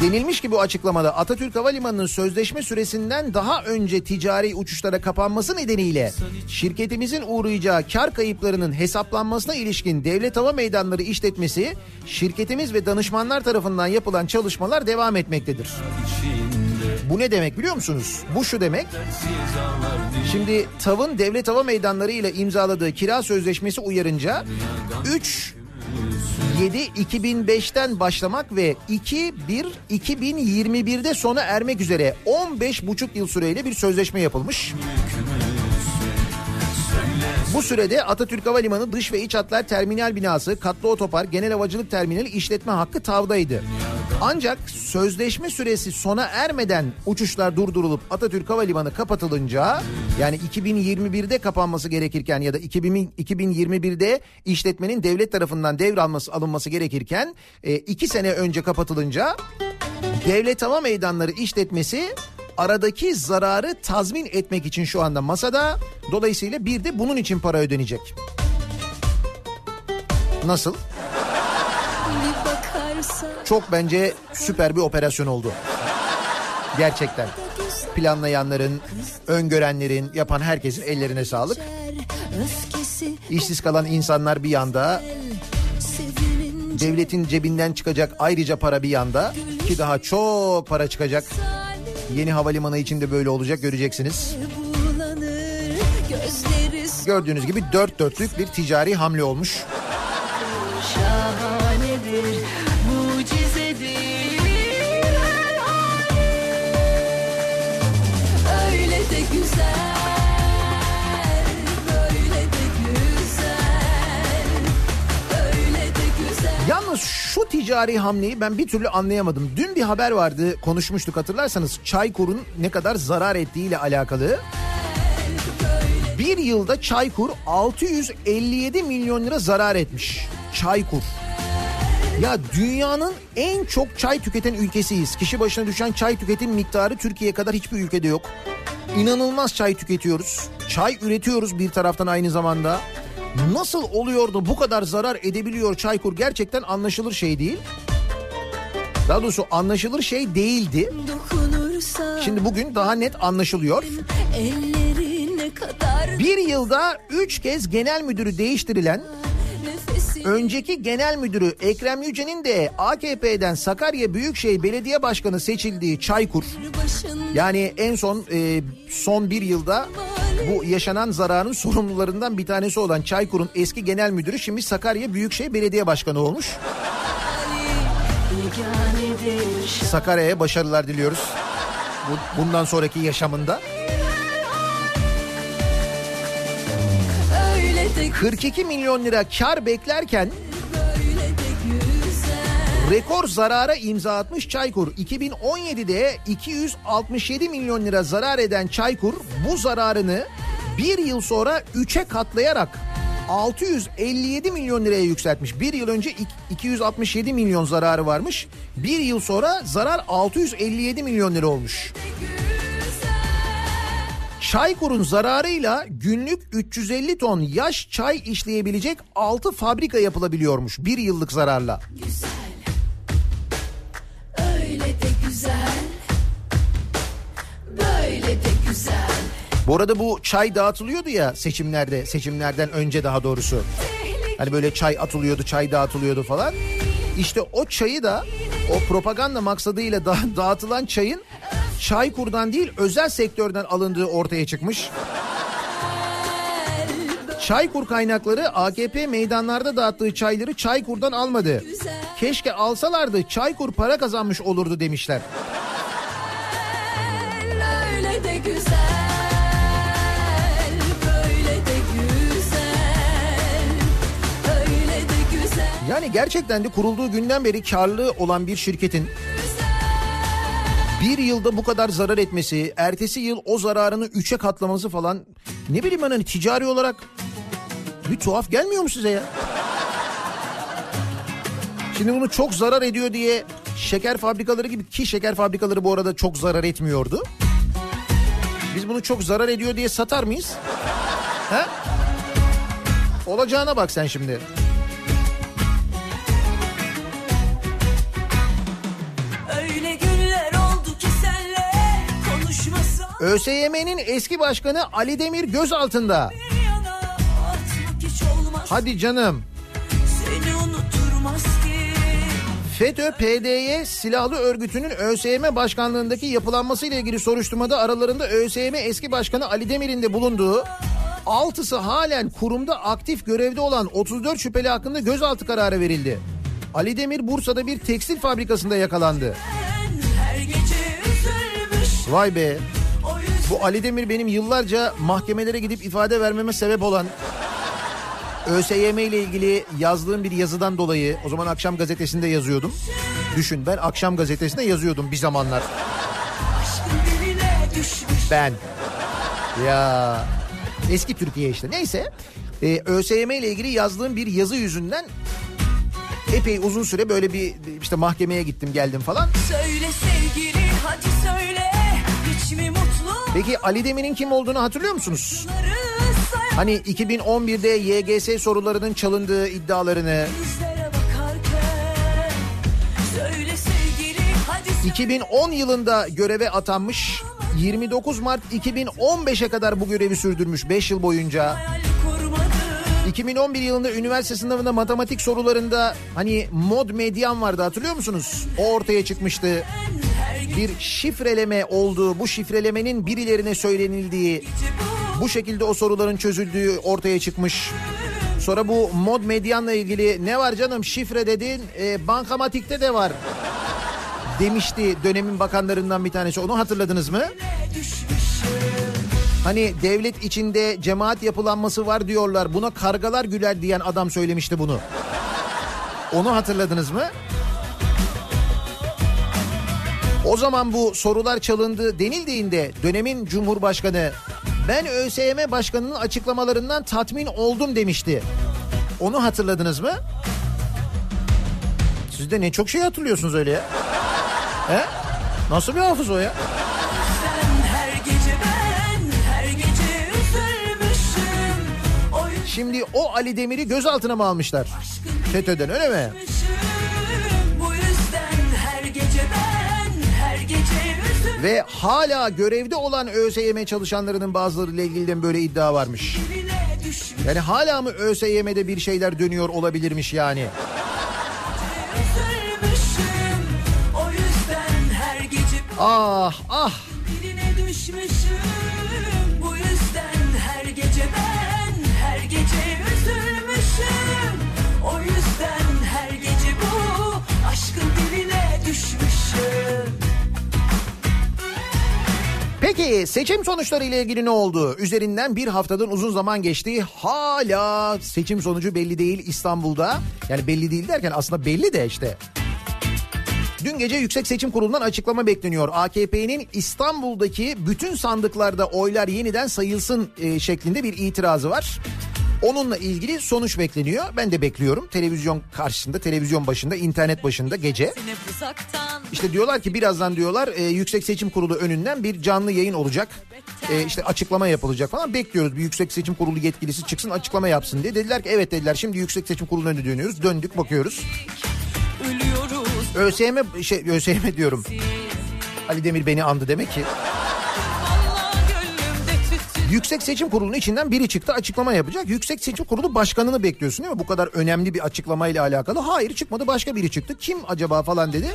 Denilmiş ki bu açıklamada Atatürk Havalimanı'nın sözleşme süresinden daha önce ticari uçuşlara kapanması nedeniyle şirketimizin uğrayacağı kar kayıplarının hesaplanmasına ilişkin devlet hava meydanları işletmesi şirketimiz ve danışmanlar tarafından yapılan çalışmalar devam etmektedir. Bu ne demek biliyor musunuz? Bu şu demek. Şimdi TAV'ın devlet hava meydanları ile imzaladığı kira sözleşmesi uyarınca 3 7 2005'ten başlamak ve 2 1 2021'de sona ermek üzere 15 buçuk yıl süreyle bir sözleşme yapılmış. Bu sürede Atatürk Havalimanı dış ve iç hatlar terminal binası, katlı otopark, genel havacılık terminali işletme hakkı tavdaydı. Ancak sözleşme süresi sona ermeden uçuşlar durdurulup Atatürk Havalimanı kapatılınca yani 2021'de kapanması gerekirken ya da 2000, 2021'de işletmenin devlet tarafından devralması alınması gerekirken e, iki sene önce kapatılınca Devlet Hava Meydanları işletmesi aradaki zararı tazmin etmek için şu anda masada. Dolayısıyla bir de bunun için para ödenecek. Nasıl? Çok bence süper bir operasyon oldu. Gerçekten. Planlayanların, öngörenlerin, yapan herkesin ellerine sağlık. İşsiz kalan insanlar bir yanda, devletin cebinden çıkacak ayrıca para bir yanda ki daha çok para çıkacak. Yeni havalimanı için de böyle olacak göreceksiniz. Gördüğünüz gibi dört dörtlük bir ticari hamle olmuş. şahanedir Yalnız şu ticari hamleyi ben bir türlü anlayamadım. Dün bir haber vardı konuşmuştuk hatırlarsanız Çaykur'un ne kadar zarar ettiğiyle alakalı. Bir yılda Çaykur 657 milyon lira zarar etmiş. Çaykur. Ya dünyanın en çok çay tüketen ülkesiyiz. Kişi başına düşen çay tüketim miktarı Türkiye kadar hiçbir ülkede yok. İnanılmaz çay tüketiyoruz. Çay üretiyoruz bir taraftan aynı zamanda. Nasıl oluyordu bu kadar zarar edebiliyor Çaykur gerçekten anlaşılır şey değil. Daha doğrusu anlaşılır şey değildi. Şimdi bugün daha net anlaşılıyor. Bir yılda 3 kez genel müdürü değiştirilen Önceki genel müdürü Ekrem Yüce'nin de AKP'den Sakarya Büyükşehir Belediye Başkanı seçildiği Çaykur yani en son e, son bir yılda bu yaşanan zararın sorumlularından bir tanesi olan Çaykur'un eski genel müdürü şimdi Sakarya Büyükşehir Belediye Başkanı olmuş. Yeganedir Sakarya'ya başarılar diliyoruz. Bu- Bundan sonraki yaşamında. 42 milyon lira kar beklerken Rekor zarara imza atmış Çaykur. 2017'de 267 milyon lira zarar eden Çaykur bu zararını bir yıl sonra 3'e katlayarak 657 milyon liraya yükseltmiş. Bir yıl önce ik- 267 milyon zararı varmış. Bir yıl sonra zarar 657 milyon lira olmuş. Çaykur'un zararıyla günlük 350 ton yaş çay işleyebilecek 6 fabrika yapılabiliyormuş bir yıllık zararla. öyle de güzel böyle de güzel Bu arada bu çay dağıtılıyordu ya seçimlerde, seçimlerden önce daha doğrusu. Hani böyle çay atılıyordu, çay dağıtılıyordu falan. İşte o çayı da o propaganda maksadıyla da, dağıtılan çayın Çaykur'dan değil özel sektörden alındığı ortaya çıkmış. Çaykur kaynakları AKP meydanlarda dağıttığı çayları Çaykur'dan almadı. Keşke alsalardı Çaykur para kazanmış olurdu demişler. Yani gerçekten de kurulduğu günden beri karlı olan bir şirketin bir yılda bu kadar zarar etmesi, ertesi yıl o zararını üçe katlaması falan ne bileyim ben hani ticari olarak bir tuhaf gelmiyor mu size ya? Şimdi bunu çok zarar ediyor diye şeker fabrikaları gibi ki şeker fabrikaları bu arada çok zarar etmiyordu. Biz bunu çok zarar ediyor diye satar mıyız? He? Olacağına bak sen şimdi. ÖSYM'nin eski başkanı Ali Demir gözaltında. Hadi canım. FETÖ PDY silahlı örgütünün ÖSYM başkanlığındaki yapılanmasıyla ilgili soruşturmada aralarında ÖSYM eski başkanı Ali Demir'in de bulunduğu altısı halen kurumda aktif görevde olan 34 şüpheli hakkında gözaltı kararı verildi. Ali Demir Bursa'da bir tekstil fabrikasında yakalandı. Vay be. Bu Ali Demir benim yıllarca mahkemelere gidip ifade vermeme sebep olan ÖSYM ile ilgili yazdığım bir yazıdan dolayı o zaman akşam gazetesinde yazıyordum. Düşün ben akşam gazetesinde yazıyordum bir zamanlar. Ben. Ya eski Türkiye işte. Neyse. Ee, ÖSYM ile ilgili yazdığım bir yazı yüzünden epey uzun süre böyle bir işte mahkemeye gittim geldim falan. Söyle sevgili hadi söyle Hiç mi Peki Ali Demir'in kim olduğunu hatırlıyor musunuz? Hani 2011'de YGS sorularının çalındığı iddialarını, Yüzlere bakarken Söyle sevgili hadi söyle 2010 yılında göreve atanmış, 29 Mart 2015'e kadar bu görevi sürdürmüş 5 yıl boyunca. Hayal kurmadım 2011 yılında üniversite sınavında matematik sorularında hani mod medyan vardı hatırlıyor musunuz? O ortaya çıkmıştı. Bir şifreleme olduğu, bu şifrelemenin birilerine söylenildiği, bu şekilde o soruların çözüldüğü ortaya çıkmış. Sonra bu mod medyanla ilgili ne var canım şifre dedin e, bankamatikte de var demişti dönemin bakanlarından bir tanesi onu hatırladınız mı? Hani devlet içinde cemaat yapılanması var diyorlar buna kargalar güler diyen adam söylemişti bunu. Onu hatırladınız mı? O zaman bu sorular çalındı denildiğinde dönemin Cumhurbaşkanı ben ÖSYM Başkanı'nın açıklamalarından tatmin oldum demişti. Onu hatırladınız mı? Siz de ne çok şey hatırlıyorsunuz öyle ya. He? Nasıl bir hafız o ya? Şimdi o Ali Demir'i gözaltına mı almışlar? FETÖ'den öyle mi? Ve hala görevde olan ÖSYM çalışanlarının bazılarıyla ilgili de böyle iddia varmış. Yani hala mı ÖSYM'de bir şeyler dönüyor olabilirmiş yani? Ah ah diline düşmüşüm Bu yüzden her gece ben her gece üzülmüşüm O yüzden her gece bu aşkın diline düşmüşüm Peki seçim sonuçları ile ilgili ne oldu? Üzerinden bir haftadan uzun zaman geçti. Hala seçim sonucu belli değil İstanbul'da. Yani belli değil derken aslında belli de işte. Dün gece Yüksek Seçim Kurulu'ndan açıklama bekleniyor. AKP'nin İstanbul'daki bütün sandıklarda oylar yeniden sayılsın e, şeklinde bir itirazı var. Onunla ilgili sonuç bekleniyor. Ben de bekliyorum. Televizyon karşısında, televizyon başında, internet başında gece. İşte diyorlar ki birazdan diyorlar e, Yüksek Seçim Kurulu önünden bir canlı yayın olacak. E, işte açıklama yapılacak falan. Bekliyoruz bir Yüksek Seçim Kurulu yetkilisi çıksın açıklama yapsın diye. Dediler ki evet dediler şimdi Yüksek Seçim Kurulu'nun önüne dönüyoruz. Döndük bakıyoruz. ÖSYM şey ÖSYM diyorum. Ali Demir beni andı demek ki. Yüksek Seçim Kurulu'nun içinden biri çıktı açıklama yapacak. Yüksek Seçim Kurulu başkanını bekliyorsun değil mi? Bu kadar önemli bir açıklamayla alakalı. Hayır çıkmadı başka biri çıktı. Kim acaba falan dedi.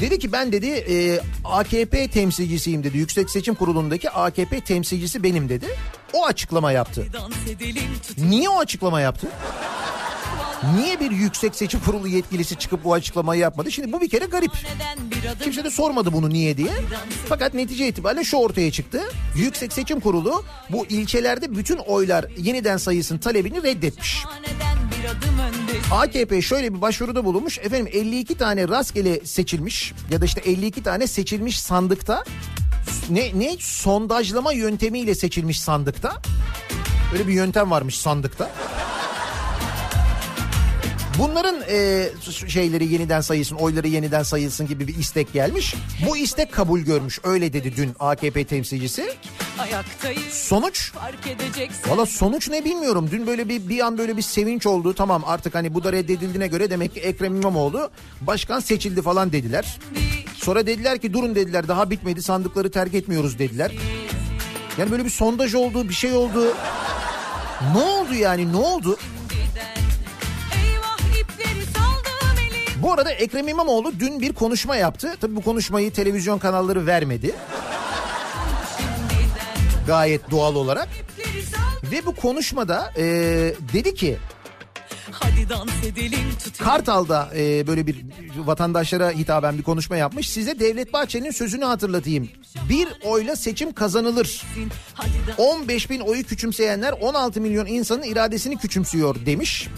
Dedi ki ben dedi e, AKP temsilcisiyim dedi. Yüksek Seçim Kurulu'ndaki AKP temsilcisi benim dedi. O açıklama yaptı. Niye o açıklama yaptı? Niye bir Yüksek Seçim Kurulu yetkilisi çıkıp bu açıklamayı yapmadı? Şimdi bu bir kere garip. Kimse de sormadı bunu niye diye. Fakat netice itibariyle şu ortaya çıktı. Yüksek Seçim Kurulu bu ilçelerde bütün oylar yeniden sayısın talebini reddetmiş. AKP şöyle bir başvuruda bulunmuş. Efendim 52 tane rastgele seçilmiş ya da işte 52 tane seçilmiş sandıkta ne ne sondajlama yöntemiyle seçilmiş sandıkta. Öyle bir yöntem varmış sandıkta. Bunların e, şeyleri yeniden sayılsın, oyları yeniden sayılsın gibi bir istek gelmiş. Bu istek kabul görmüş. Öyle dedi dün AKP temsilcisi. Sonuç Valla sonuç ne bilmiyorum. Dün böyle bir bir an böyle bir sevinç oldu. Tamam artık hani bu da reddedildiğine göre demek ki Ekrem İmamoğlu başkan seçildi falan dediler. Sonra dediler ki durun dediler daha bitmedi sandıkları terk etmiyoruz dediler. Yani böyle bir sondaj oldu bir şey oldu. Ne oldu yani ne oldu? Bu arada Ekrem İmamoğlu dün bir konuşma yaptı. Tabii bu konuşmayı televizyon kanalları vermedi. Gayet doğal olarak. Ve bu konuşmada e, dedi ki hadi dans edelim tutelim. Kartal'da e, böyle bir vatandaşlara hitaben bir konuşma yapmış. Size Devlet Bahçeli'nin sözünü hatırlatayım. Bir oyla seçim kazanılır. Hadi dans 15 bin oyu küçümseyenler 16 milyon insanın iradesini küçümsüyor demiş.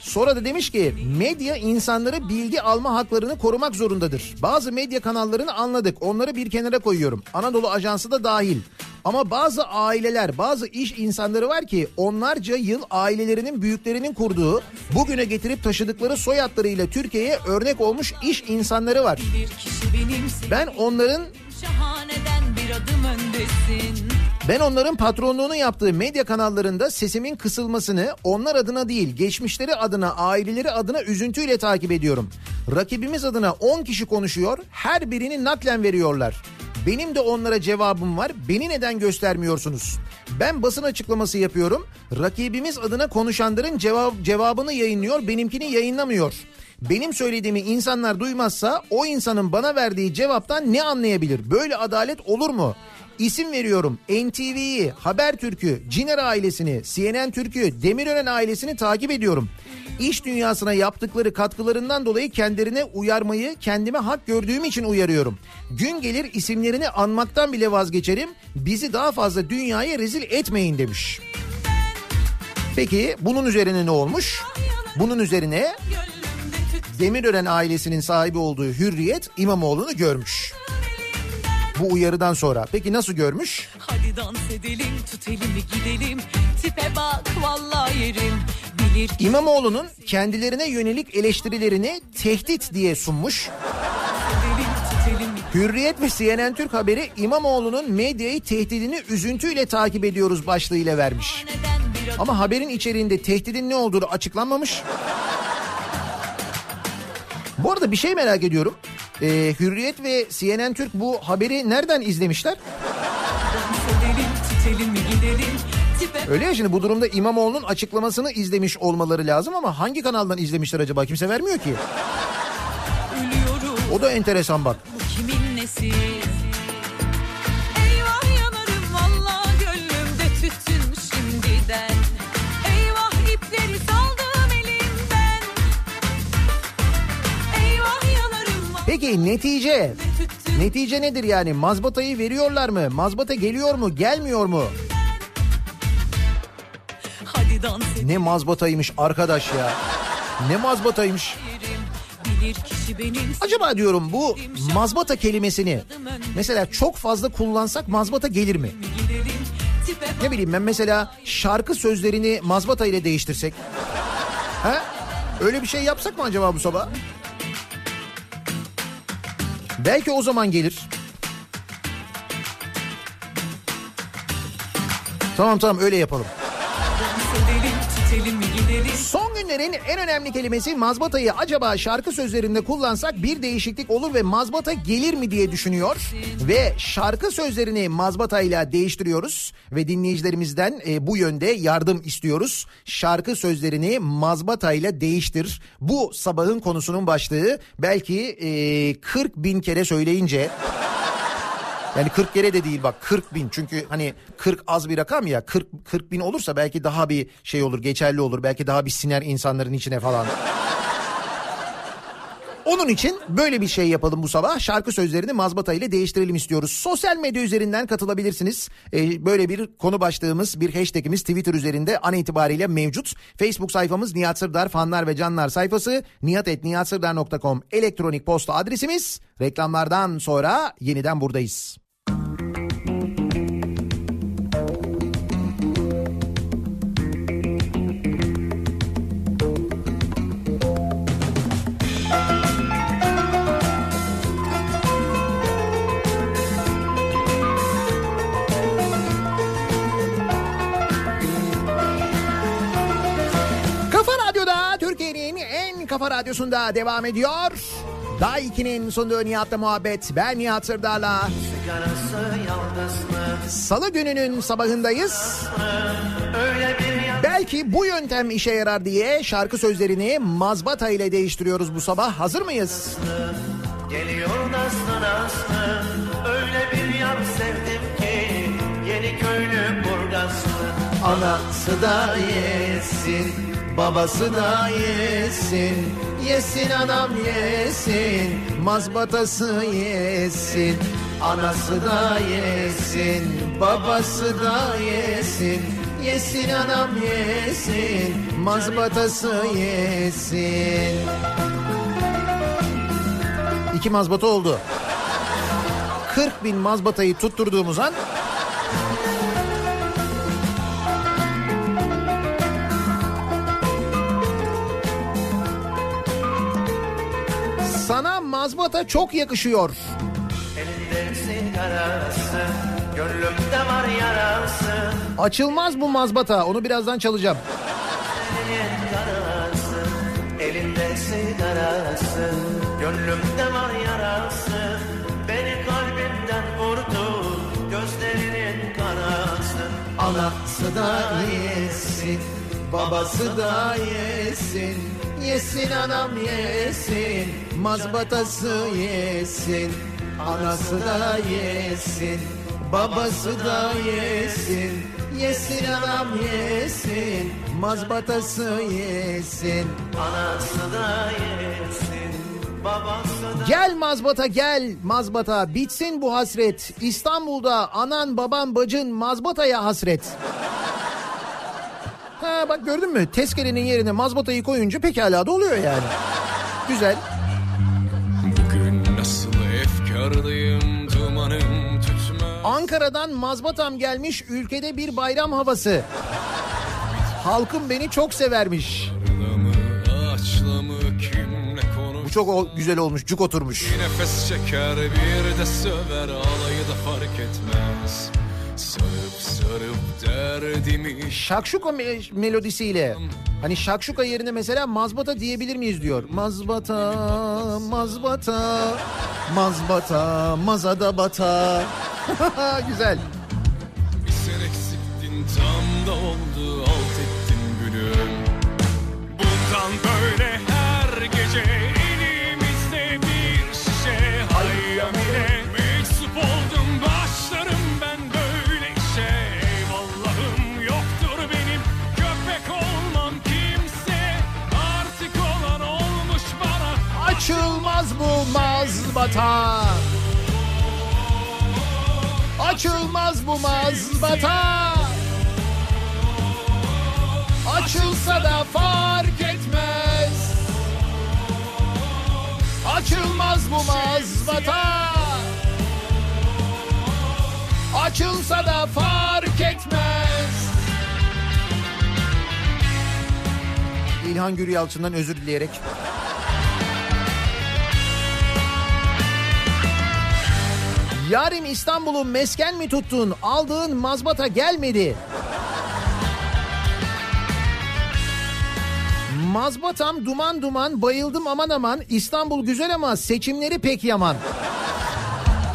Sonra da demiş ki medya insanları bilgi alma haklarını korumak zorundadır. Bazı medya kanallarını anladık. Onları bir kenara koyuyorum. Anadolu Ajansı da dahil. Ama bazı aileler, bazı iş insanları var ki onlarca yıl ailelerinin büyüklerinin kurduğu, bugüne getirip taşıdıkları soyadlarıyla Türkiye'ye örnek olmuş iş insanları var. Ben onların Şahaneden bir adım öndesin. Ben onların patronluğunu yaptığı medya kanallarında sesimin kısılmasını onlar adına değil geçmişleri adına aileleri adına üzüntüyle takip ediyorum. Rakibimiz adına 10 kişi konuşuyor her birini naklen veriyorlar. Benim de onlara cevabım var. Beni neden göstermiyorsunuz? Ben basın açıklaması yapıyorum. Rakibimiz adına konuşanların cevap, cevabını yayınlıyor, benimkini yayınlamıyor. Benim söylediğimi insanlar duymazsa o insanın bana verdiği cevaptan ne anlayabilir? Böyle adalet olur mu? İsim veriyorum NTV'yi, Habertürk'ü, Ciner ailesini, CNN Türk'ü, Demirören ailesini takip ediyorum. İş dünyasına yaptıkları katkılarından dolayı kendilerine uyarmayı kendime hak gördüğüm için uyarıyorum. Gün gelir isimlerini anmaktan bile vazgeçerim. Bizi daha fazla dünyaya rezil etmeyin demiş. Peki bunun üzerine ne olmuş? Bunun üzerine Demirören ailesinin sahibi olduğu Hürriyet İmamoğlu'nu görmüş. Bu uyarıdan sonra. Peki nasıl görmüş? Hadi dans edelim tut elimi gidelim. Tipe bak vallahi yerim. Bilir İmamoğlu'nun kendilerine yönelik eleştirilerini tehdit diye sunmuş. Hürriyet ve CNN Türk haberi İmamoğlu'nun medyayı tehdidini üzüntüyle takip ediyoruz başlığıyla vermiş. Ama haberin içeriğinde tehdidin ne olduğu açıklanmamış. Bu arada bir şey merak ediyorum. Ee, Hürriyet ve CNN Türk bu haberi nereden izlemişler? Öyle ya şimdi bu durumda İmamoğlu'nun açıklamasını izlemiş olmaları lazım ama hangi kanaldan izlemişler acaba? Kimse vermiyor ki. O da enteresan bak. Bu kimin nesi? Peki netice? Netice nedir yani? Mazbatayı veriyorlar mı? Mazbata geliyor mu? Gelmiyor mu? Ne mazbataymış arkadaş ya. Ne mazbataymış. Acaba diyorum bu mazbata kelimesini mesela çok fazla kullansak mazbata gelir mi? Ne bileyim ben mesela şarkı sözlerini mazbata ile değiştirsek. Ha? Öyle bir şey yapsak mı acaba bu sabah? Belki o zaman gelir. Tamam tamam öyle yapalım. Son günlerin en önemli kelimesi mazbatayı acaba şarkı sözlerinde kullansak bir değişiklik olur ve mazbata gelir mi diye düşünüyor. Ve şarkı sözlerini mazbatayla değiştiriyoruz ve dinleyicilerimizden e, bu yönde yardım istiyoruz. Şarkı sözlerini mazbatayla değiştir. Bu sabahın konusunun başlığı belki e, 40 bin kere söyleyince... Yani 40 kere de değil bak 40 bin çünkü hani 40 az bir rakam ya 40, 40 bin olursa belki daha bir şey olur geçerli olur belki daha bir siner insanların içine falan. Onun için böyle bir şey yapalım bu sabah. Şarkı sözlerini mazbata ile değiştirelim istiyoruz. Sosyal medya üzerinden katılabilirsiniz. Ee, böyle bir konu başlığımız, bir hashtagimiz Twitter üzerinde an itibariyle mevcut. Facebook sayfamız Nihat Sırdar fanlar ve canlar sayfası. nihatetnihatsırdar.com elektronik posta adresimiz. Reklamlardan sonra yeniden buradayız. Kafa radyosunda devam ediyor. Daha 2'nin sunduğu Nihat'la muhabbet. Ben Nihat Sırdar'la. Salı gününün sabahındayız. Belki bu yöntem işe yarar diye şarkı sözlerini mazbata ile değiştiriyoruz bu sabah. Hazır mıyız? Geliyor nasıl Öyle bir yar sevdim ki Yeni köylü Burgazlı Anası da yesin, babası da yesin. Yesin anam yesin, mazbatası yesin. Anası da yesin, babası da yesin. Yesin anam yesin, mazbatası yesin. İki mazbata oldu. 40 bin mazbatayı tutturduğumuz an Sana mazbata çok yakışıyor. Var yarası Açılmaz bu mazbata. Onu birazdan çalacağım. Karası Elinde sigarası Gönlümde var yarası Beni kalbimden vurdu Gözlerinin karası Anası da yesin, babası da yesin. Yesin anam yesin, mazbatası yesin. Anası da yesin, babası da yesin. Yesin anam yesin, mazbatası yesin. Anası da yesin Gel mazbata gel mazbata bitsin bu hasret. İstanbul'da anan baban bacın mazbataya hasret. Ha bak gördün mü? Tezkerenin yerine mazbatayı koyunca pekala da oluyor yani. Güzel. Bugün nasıl efkarlıyım dumanım tütmez Ankara'dan mazbatam gelmiş ülkede bir bayram havası. Halkım beni çok severmiş. Bu çok o- güzel olmuş, cuk oturmuş. Nefes çeker bir de söver alayı da fark etmez derdimi Şakşuka me- melodisiyle hani şakşuka yerine mesela mazbata diyebilir miyiz diyor. Mazbata, mazbata, mazbata, mazada bata. Güzel. Bir sen eksiktin tam da oldu alt ettin gülüm Bundan böyle her gece mazbata. Açılmaz bu mazbata. Açılsa da fark etmez. Açılmaz bu mazbata. Açılsa da fark etmez. İlhan Gür Yalçın'dan özür dileyerek Yarim İstanbul'u mesken mi tuttun? Aldığın mazbata gelmedi. Mazbatam duman duman bayıldım aman aman İstanbul güzel ama seçimleri pek yaman.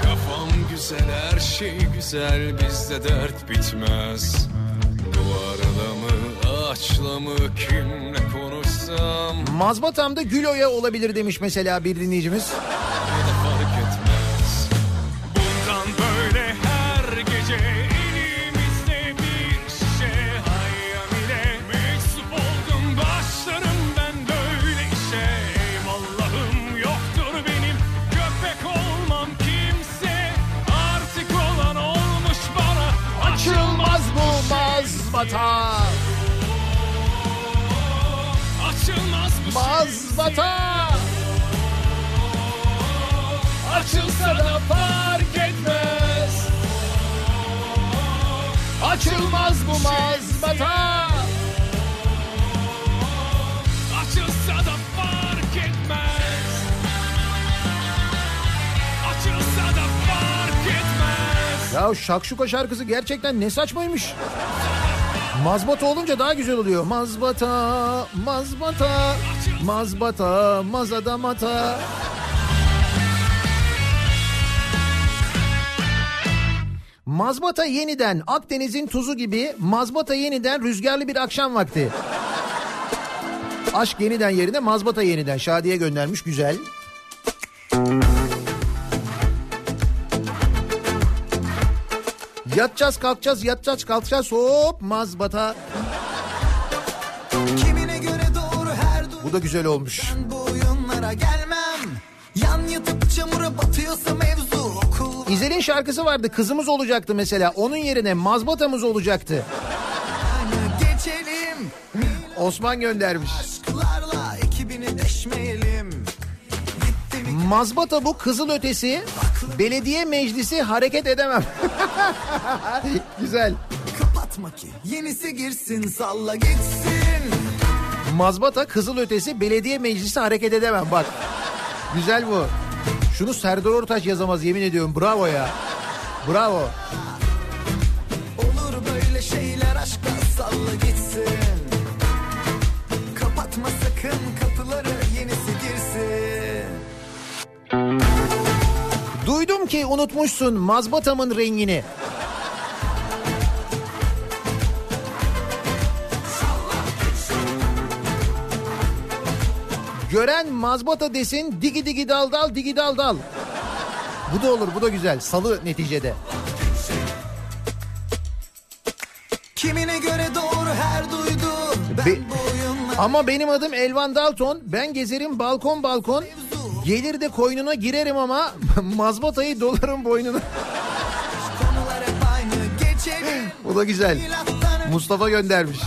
Kafam güzel her şey güzel bizde dert bitmez Duvarla mı ağaçla mı kimle konuşsam Mazbatamda Gülo'ya olabilir demiş mesela bir dinleyicimiz. Açılsa da fark etmez. Açılmaz bu mazbata. Açılsa da fark etmez Açılsa da fark etmez Ya Şakşuka şarkısı gerçekten ne saçmaymış. Mazbata olunca daha güzel oluyor. Mazbata, mazbata, mazbata, mazada Mazbata yeniden Akdeniz'in tuzu gibi mazbata yeniden rüzgarlı bir akşam vakti. Aşk yeniden yerine mazbata yeniden. Şadiye göndermiş güzel. Yatacağız kalkacağız yatacağız kalkacağız hop mazbata. Göre da güzel olmuş. Bu oyunlara gelmem Yan yatıp çamura batıyorsa mevzu İzel'in şarkısı vardı kızımız olacaktı mesela. Onun yerine mazbatamız olacaktı. Geçelim Osman göndermiş. Aşklarla ekibini deşmeyelim Mazbata bu kızıl ötesi. Belediye meclisi hareket edemem. Güzel. Kapatma ki yenisi girsin salla gitsin Mazbata kızıl ötesi belediye meclisi hareket edemem bak. Güzel bu. Şunu Serdar Ortaç yazamaz yemin ediyorum. Bravo ya. Bravo. Olur böyle şeyler aşkla salla gitsin Kapatma sakın kapıları yenisi girsin Duydum ki unutmuşsun mazbatamın rengini. Gören mazbata desin digi digi dal dal digi dal dal. Bu da olur bu da güzel. Salı neticede. Kimine göre doğru her duydu Ben Be- Ama benim adım Elvan Dalton. Ben gezerim balkon balkon. Gelir de koynuna girerim ama mazbatayı dolarım boynuna. Bu da güzel. Mustafa göndermiş.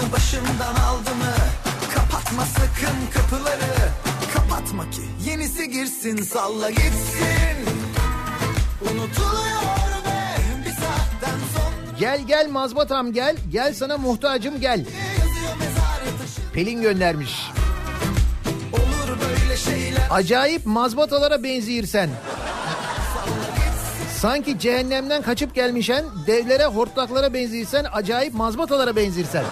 Aklını başından aldı mı Kapatma sakın kapıları Kapatma ki yenisi girsin salla gitsin Unutuluyor be bir saatten sonra Gel gel mazbatam gel. Gel sana muhtacım gel. Pelin göndermiş. Olur böyle şeyler Acayip mazbatalara benziyirsen. Sanki cehennemden kaçıp gelmişen devlere hortlaklara benziyirsen acayip mazbatalara benzirsen.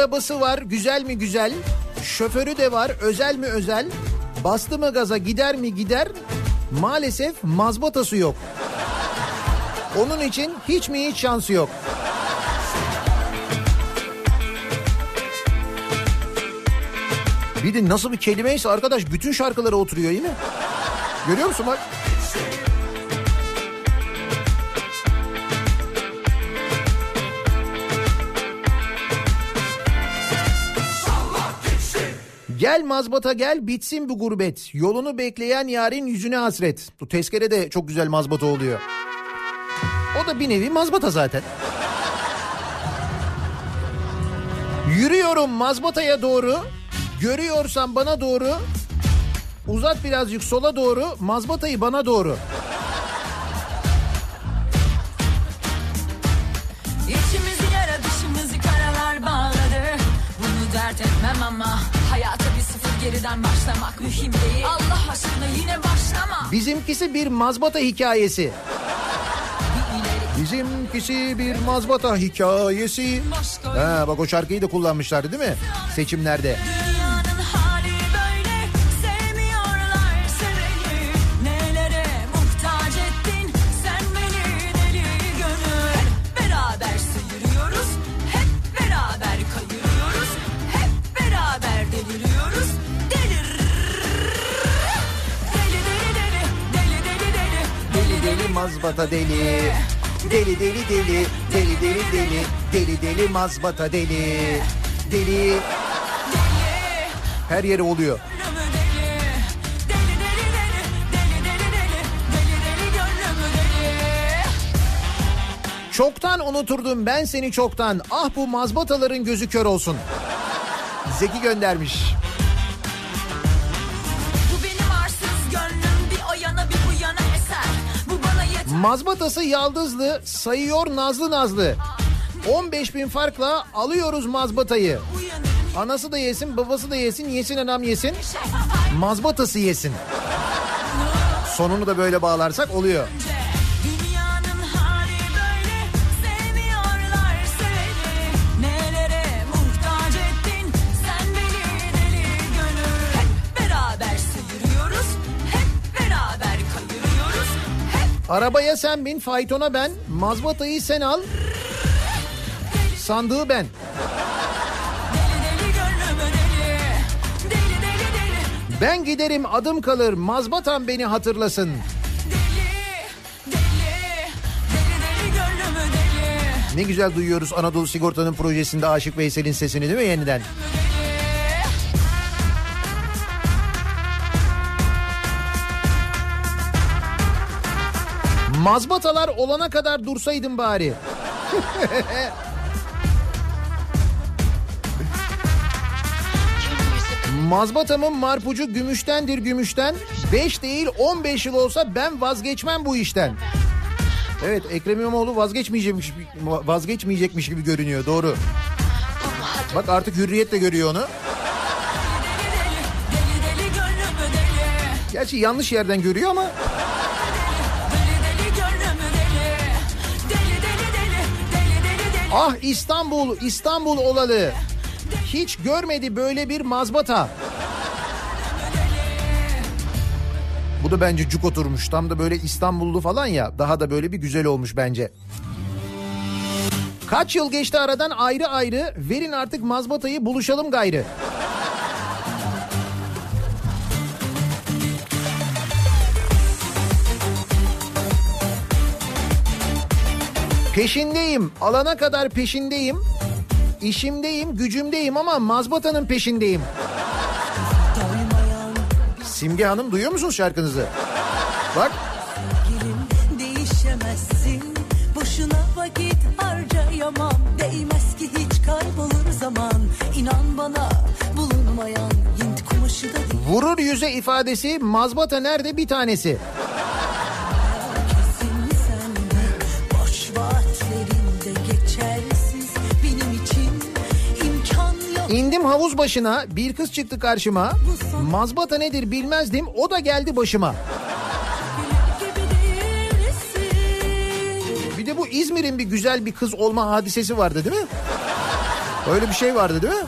Arabası var güzel mi güzel. Şoförü de var özel mi özel. Bastı mı gaza gider mi gider. Maalesef mazbatası yok. Onun için hiç mi hiç şansı yok. Bir de nasıl bir kelimeyse arkadaş bütün şarkılara oturuyor yine. Görüyor musun bak? Gel mazbata gel bitsin bu gurbet. Yolunu bekleyen yarın yüzüne hasret. Bu tezkere de çok güzel mazbata oluyor. O da bir nevi mazbata zaten. Yürüyorum mazbataya doğru. Görüyorsan bana doğru. Uzat birazcık sola doğru. Mazbatayı bana doğru. İçimizi yara dışımızı karalar bağladı Bunu dert etmem ama Hayata bir sıfır geriden başlamak mühim değil Allah aşkına yine başlama Bizimkisi bir mazbata hikayesi. Bizimkisi bir mazbata hikayesi. Ha, bak o şarkıyı da kullanmışlardı değil mi? Seçimlerde. Dünyanın mazbata deli. Deli deli deli. Deli deli deli. Deli deli mazbata deli. Deli. Her yere oluyor. Çoktan unuturdum ben seni çoktan. Ah bu mazbataların gözü kör olsun. Zeki göndermiş. Mazbatası yaldızlı sayıyor nazlı nazlı. 15 bin farkla alıyoruz mazbatayı. Anası da yesin babası da yesin yesin anam yesin. Mazbatası yesin. Sonunu da böyle bağlarsak oluyor. önce. Arabaya sen bin, faytona ben, mazbatayı sen al. Sandığı ben. Ben giderim adım kalır, mazbatam beni hatırlasın. Ne güzel duyuyoruz Anadolu Sigorta'nın projesinde Aşık Veysel'in sesini değil mi yeniden? Mazbatalar olana kadar dursaydım bari. Mazbatamın marpucu gümüştendir gümüşten. 5 değil 15 yıl olsa ben vazgeçmem bu işten. Evet Ekrem İmamoğlu vazgeçmeyecekmiş, vazgeçmeyecekmiş gibi görünüyor doğru. Bak artık hürriyet de görüyor onu. Gerçi yanlış yerden görüyor ama ah İstanbul İstanbul olalı. Hiç görmedi böyle bir mazbata. Bu da bence cuk oturmuş. Tam da böyle İstanbullu falan ya. Daha da böyle bir güzel olmuş bence. Kaç yıl geçti aradan ayrı ayrı. Verin artık mazbatayı buluşalım gayrı. Peşindeyim. Alana kadar peşindeyim. İşimdeyim, gücümdeyim ama mazbatanın peşindeyim. Simge Hanım duyuyor musunuz şarkınızı? Bak Gelin değişemezsin Boşuna vakit harcayamam Değmez ki hiç kaybolur zaman İnan bana bulunmayan Hint kumaşı da değil vurur yüze ifadesi mazbata nerede bir tanesi. İndim havuz başına bir kız çıktı karşıma. Mazbata nedir bilmezdim o da geldi başıma. Bir de bu İzmir'in bir güzel bir kız olma hadisesi vardı değil mi? Öyle bir şey vardı değil mi?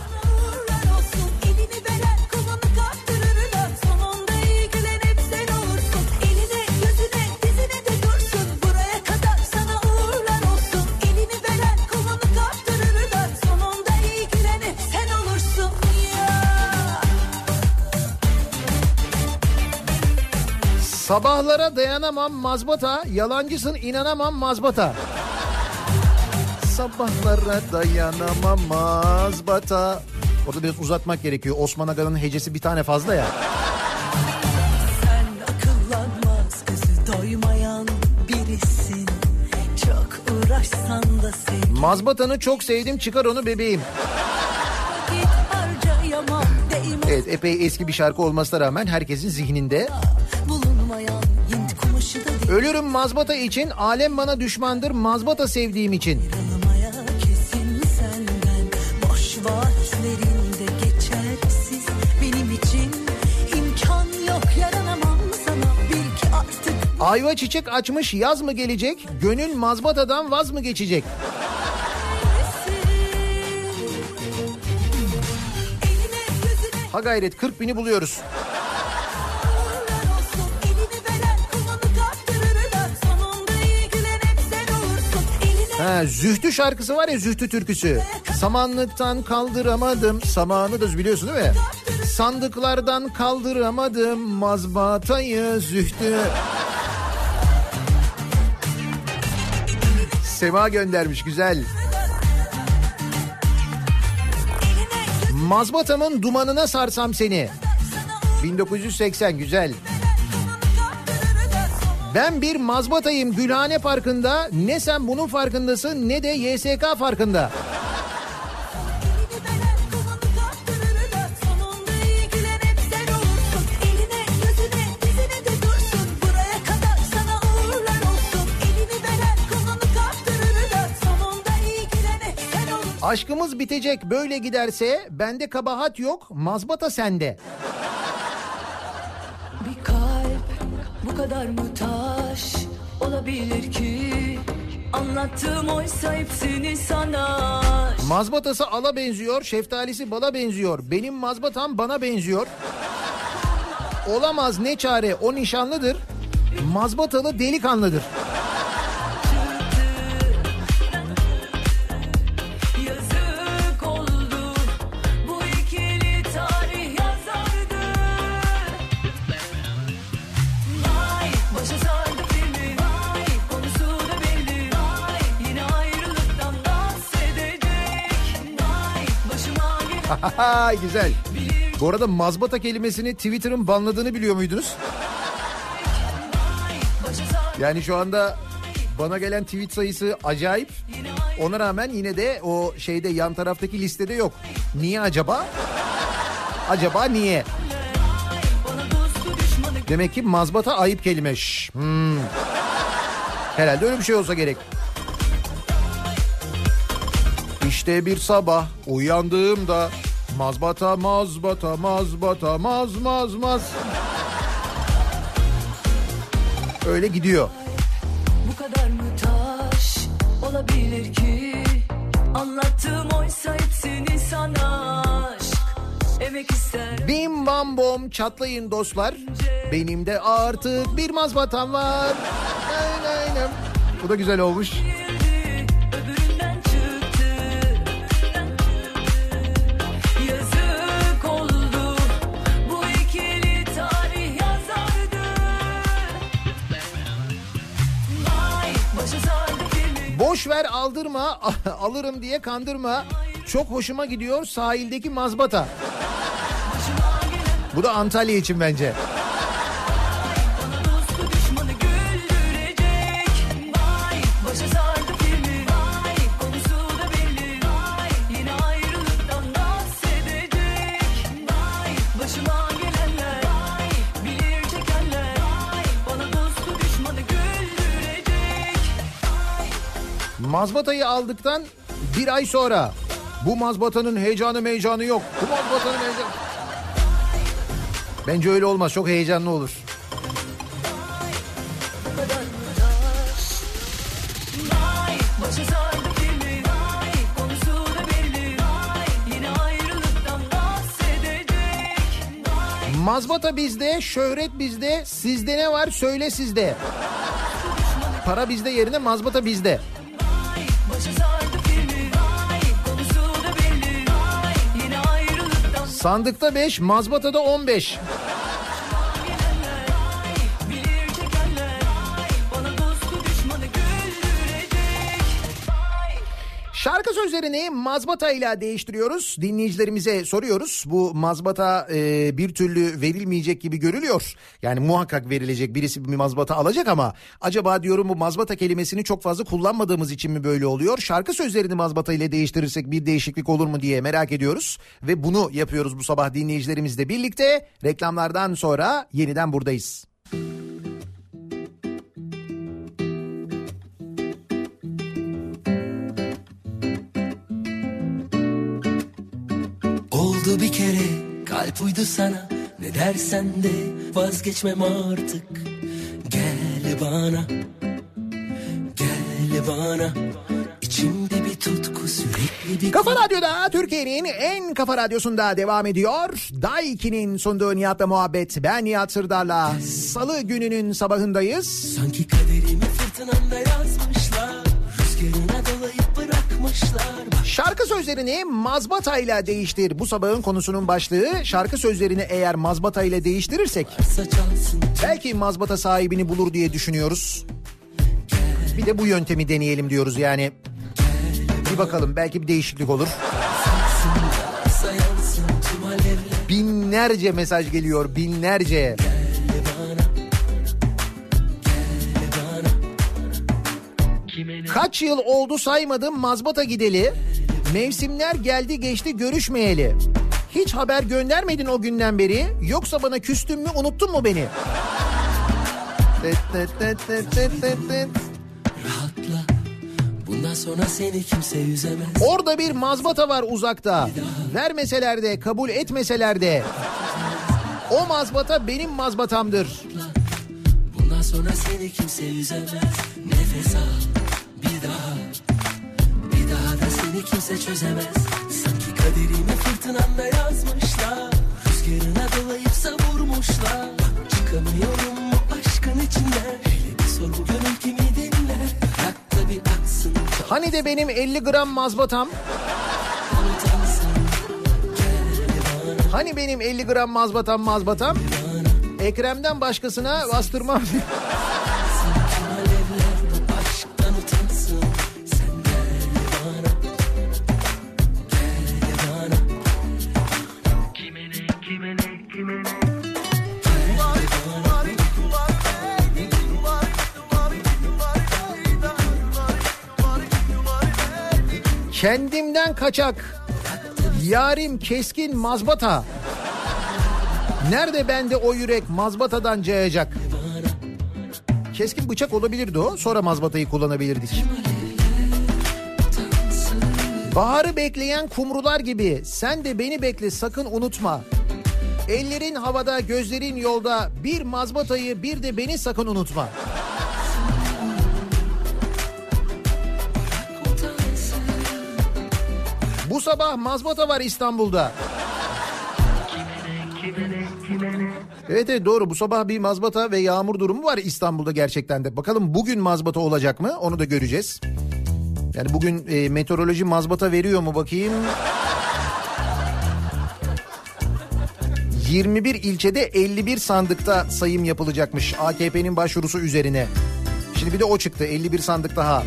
Sabahlara dayanamam mazbata, yalancısın inanamam mazbata. Sabahlara dayanamam mazbata. Orada biraz uzatmak gerekiyor. Osman Aga'nın hecesi bir tane fazla ya. Sen akıllanmaz gözü doymayan birisin Çok uğraşsan da sevgi Mazbatanı çok sevdim çıkar onu bebeğim. Evet epey eski bir şarkı olmasına rağmen herkesin zihninde. Ölürüm mazbata için, alem bana düşmandır mazbata sevdiğim için. Ayva çiçek açmış yaz mı gelecek? Gönül mazbatadan vaz mı geçecek? Ha gayret 40 bini buluyoruz. Ha, Zühtü şarkısı var ya Zühtü türküsü. Samanlıktan kaldıramadım. Samanı da biliyorsun değil mi? Sandıklardan kaldıramadım mazbatayı Zühtü. Sema göndermiş güzel. Mazbatamın dumanına sarsam seni. 1980 güzel. Ben bir mazbatayım Gülhane Parkı'nda. Ne sen bunun farkındasın ne de YSK farkında. Aşkımız bitecek böyle giderse bende kabahat yok mazbata sende. Bir kalp bu kadar mı taş olabilir ki Anlattığım oysa hepsini sana Mazbatası ala benziyor, şeftalisi bala benziyor. Benim mazbatam bana benziyor. Olamaz ne çare o nişanlıdır. mazbatalı delikanlıdır. Güzel. Bu arada mazbata kelimesini Twitter'ın banladığını biliyor muydunuz? Yani şu anda bana gelen tweet sayısı acayip. Ona rağmen yine de o şeyde yan taraftaki listede yok. Niye acaba? Acaba niye? Demek ki mazbata ayıp kelimeş. Hmm. Herhalde öyle bir şey olsa gerek. İşte bir sabah uyandığımda mazbata mazbata mazbata maz maz maz. Öyle gidiyor. Bu kadar mı taş olabilir ki Anlattığım oysa hepsini sana aşk Emek ister Bim bam bom çatlayın dostlar. Benim de artık bir mazbatam var. Aynen, aynen. Bu da güzel olmuş. Boş ver aldırma alırım diye kandırma. Çok hoşuma gidiyor sahildeki mazbata. Bu da Antalya için bence. Mazbatayı aldıktan bir ay sonra bu mazbatanın heyecanı meycanı yok. Bu mazbatanın heyecanı... Bence öyle olmaz. Çok heyecanlı olur. Mazbata bizde, şöhret bizde, sizde ne var söyle sizde. Para bizde yerine mazbata bizde. Sandıkta 5, mazbatada 15. Şarkı sözlerini mazbata ile değiştiriyoruz. Dinleyicilerimize soruyoruz. Bu mazbata e, bir türlü verilmeyecek gibi görülüyor. Yani muhakkak verilecek birisi bir mazbata alacak ama acaba diyorum bu mazbata kelimesini çok fazla kullanmadığımız için mi böyle oluyor? Şarkı sözlerini mazbata ile değiştirirsek bir değişiklik olur mu diye merak ediyoruz. Ve bunu yapıyoruz bu sabah dinleyicilerimizle birlikte. Reklamlardan sonra yeniden buradayız. Oldu bir kere kalp uydu sana Ne dersen de vazgeçmem artık Gel bana Gel bana İçimde bir tutku sürekli bir Kafa Radyo'da Türkiye'nin en kafa radyosunda devam ediyor. Daiki'nin sunduğu Nihat'la muhabbet. Ben Nihat Sırdar'la salı gününün sabahındayız. Sanki kaderimi fırtınamda Şarkı sözlerini mazbatayla değiştir. Bu sabahın konusunun başlığı şarkı sözlerini eğer mazbatayla değiştirirsek çalsın belki mazbata sahibini bulur diye düşünüyoruz. Bir de bu yöntemi deneyelim diyoruz yani. Bir bakalım belki bir değişiklik olur. Binlerce mesaj geliyor binlerce. Kaç yıl oldu saymadım mazbata gideli. Mevsimler geldi geçti görüşmeyeli. Hiç haber göndermedin o günden beri. Yoksa bana küstün mü unuttun mu beni? Rahatla Bundan sonra seni kimse yüzemez Orada bir mazbata var uzakta. Vermeseler de kabul etmeseler de. O mazbata benim mazbatamdır. Bundan sonra seni kimse yüzemez Nefes al seni kimse çözemez. Sanki kaderimi fırtınamda yazmışlar. Rüzgarına dolayıp savurmuşlar. Çıkamıyorum bu aşkın içinden Hele bir sor gönül kimi dinler? Bırak tabi aksın Hani de benim 50 gram mazbatam? Hani benim 50 gram mazbatam mazbatam? Ekrem'den başkasına bastırmam. Kendimden kaçak. Yarim keskin mazbata. Nerede bende o yürek mazbatadan cayacak? Keskin bıçak olabilirdi o. Sonra mazbatayı kullanabilirdik. Baharı bekleyen kumrular gibi sen de beni bekle sakın unutma. Ellerin havada, gözlerin yolda. Bir mazbatayı, bir de beni sakın unutma. Bu sabah mazbata var İstanbul'da. Evet evet doğru bu sabah bir mazbata ve yağmur durumu var İstanbul'da gerçekten de. Bakalım bugün mazbata olacak mı onu da göreceğiz. Yani bugün e, meteoroloji mazbata veriyor mu bakayım. 21 ilçede 51 sandıkta sayım yapılacakmış AKP'nin başvurusu üzerine. Şimdi bir de o çıktı 51 sandık daha.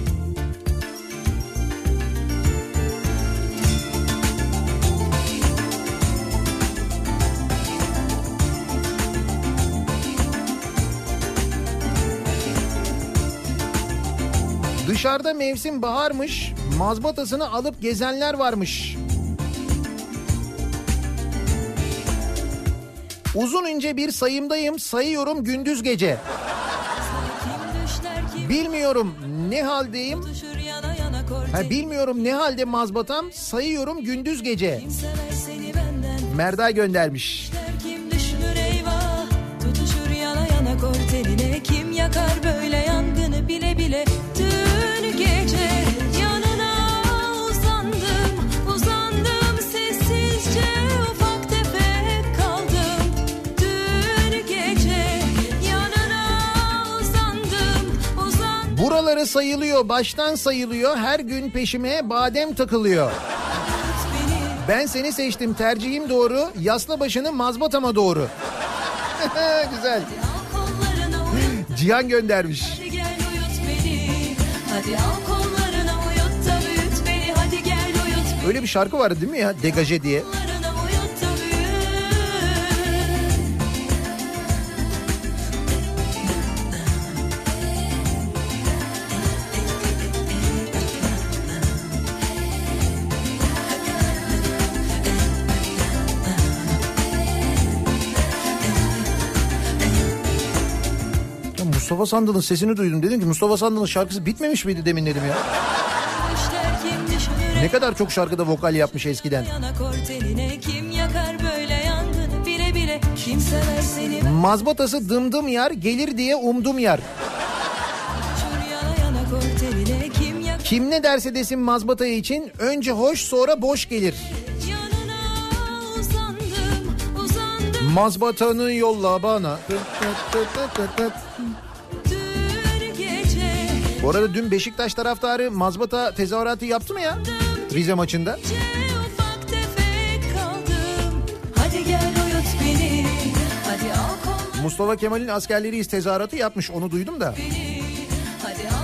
Dışarıda mevsim baharmış, mazbatasını alıp gezenler varmış. Uzun ince bir sayımdayım, sayıyorum gündüz gece. Bilmiyorum ne haldeyim. Ha, bilmiyorum ne halde mazbatam, sayıyorum gündüz gece. Merda göndermiş. Kim yakar böyle Sayılıyor, baştan sayılıyor. Her gün peşime badem takılıyor. Ben seni seçtim, tercihim doğru. Yasla başını mazbatama doğru. Güzel. Cihan göndermiş. Hadi gel uyut beni Hadi al kollarına uyut da büyüt beni Hadi gel uyut beni Öyle bir şarkı vardı değil mi ya? Degaje diye. Mustafa Sandal'ın sesini duydum. Dedim ki Mustafa Sandal'ın şarkısı bitmemiş miydi demin dedim ya. Ne kadar çok şarkıda vokal yapmış eskiden. Mazbatası dımdım yar gelir diye umdum yar. Kim ne derse desin mazbatayı için önce hoş sonra boş gelir. yanına uzandım Uzandım Mazbatanı yolla bana. Bu arada dün Beşiktaş taraftarı mazbata tezahüratı yaptı mı ya? Rize maçında. Mustafa Kemal'in askerleriyiz tezahüratı yapmış onu duydum da.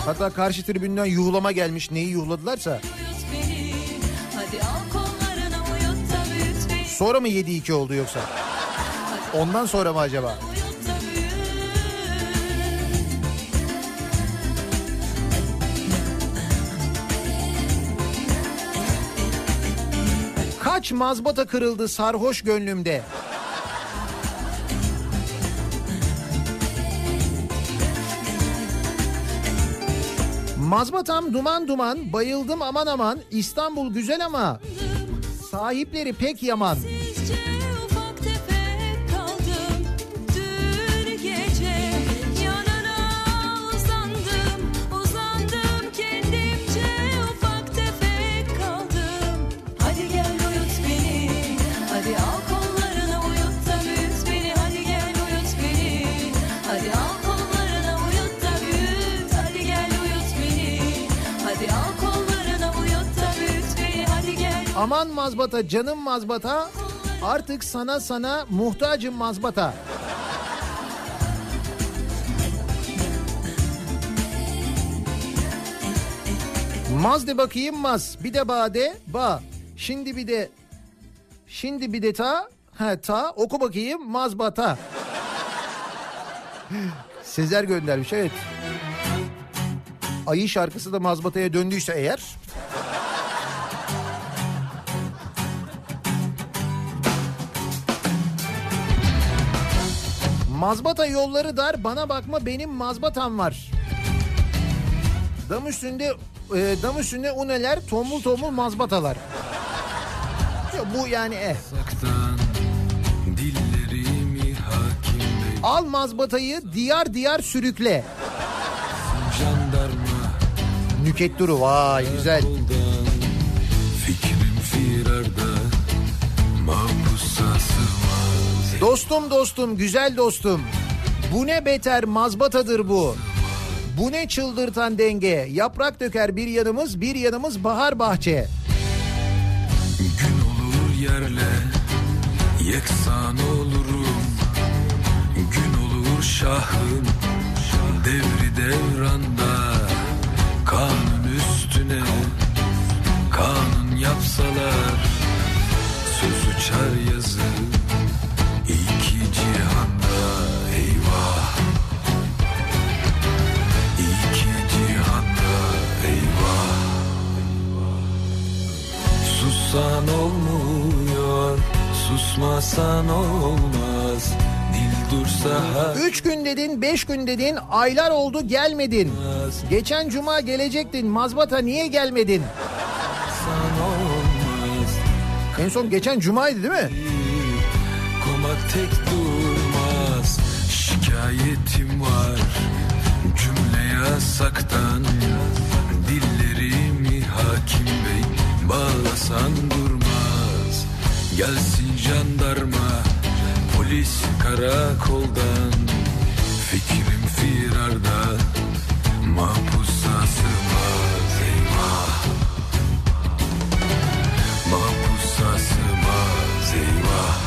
Hatta karşı tribünden yuhlama gelmiş neyi yuhladılarsa. Sonra mı 7-2 oldu yoksa? Ondan sonra mı acaba? Kaç mazbata kırıldı sarhoş gönlümde. Mazbatam duman duman, bayıldım aman aman, İstanbul güzel ama sahipleri pek yaman. Aman mazbata canım mazbata artık sana sana muhtacım mazbata. Maz de bakayım maz. Bir de bade ba. Şimdi bir de şimdi bir de ta. Ha ta oku bakayım mazbata. Sezer göndermiş evet. Ayı şarkısı da mazbataya döndüyse eğer. Mazbata yolları dar bana bakma benim mazbatam var. Dam üstünde e, dam üstünde uneler tombul tombul mazbatalar. Ya bu yani eh. Al mazbatayı diyar diyar sürükle. jandarma Nüket Duru vay güzel. Dostum dostum güzel dostum. Bu ne beter mazbatadır bu. Bu ne çıldırtan denge. Yaprak döker bir yanımız bir yanımız bahar bahçe. Gün olur yerle yeksan olurum Gün olur şahım devri devranda Kanun üstüne kanun yapsalar Söz uçar yazı Sussan olmuyor, susmasan olmaz. Dil dursa Üç gün dedin beş gün dedin aylar oldu gelmedin. Geçen cuma gelecektin mazbata niye gelmedin? En son geçen cumaydı değil mi? Komak tek durmaz. Şikayetim var. Cümle yasaktan. Dillerimi hakim bey bağlasan durmaz. Gelsin jandarma, polis karakoldan. Fikrim firarda, mahpusa sığmaz eyvah. Mahpusa sığmaz eyvah.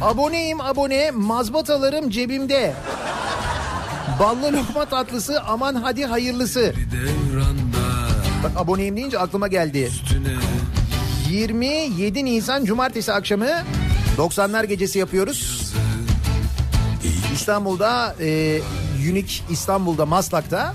Aboneyim abone mazbatalarım cebimde. Ballı lokma tatlısı aman hadi hayırlısı. Bak aboneyim deyince aklıma geldi. üstüne 27 Nisan Cumartesi akşamı 90'lar gecesi yapıyoruz. İstanbul'da e, Unique İstanbul'da Maslak'ta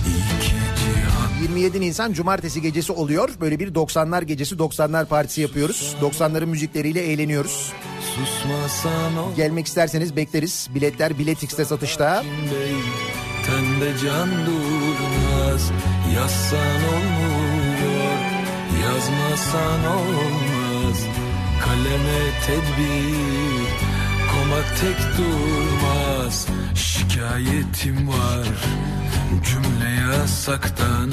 iki cihan 27 Nisan Cumartesi gecesi oluyor. Böyle bir 90'lar gecesi 90'lar partisi yapıyoruz. 90'ların müzikleriyle eğleniyoruz. Susmasan Gelmek isterseniz bekleriz. Biletler Bilet X'te satışta. Tende can durmaz. Yazsan olmuyor Yazmasan olmaz. Kaleme tedbir Komak tek durmaz. Şikayetim var Cümle yasaktan.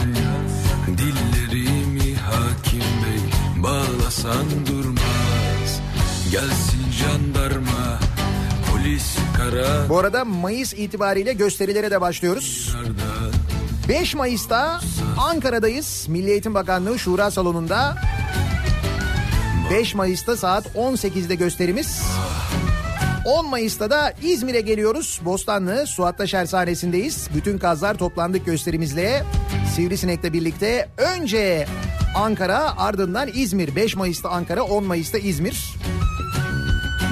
Dillerimi hakim bey Bağlasan durmaz. Gelsin jandarma Polis kara Bu arada Mayıs itibariyle gösterilere de başlıyoruz. 5 Mayıs'ta Ankara'dayız. Milli Eğitim Bakanlığı Şura Salonu'nda. 5 Mayıs'ta saat 18'de gösterimiz. 10 Mayıs'ta da İzmir'e geliyoruz. Bostanlı Suat Taşer sahnesindeyiz. Bütün kazlar toplandık gösterimizle. Sivrisinek'le birlikte önce Ankara ardından İzmir. 5 Mayıs'ta Ankara 10 Mayıs'ta İzmir.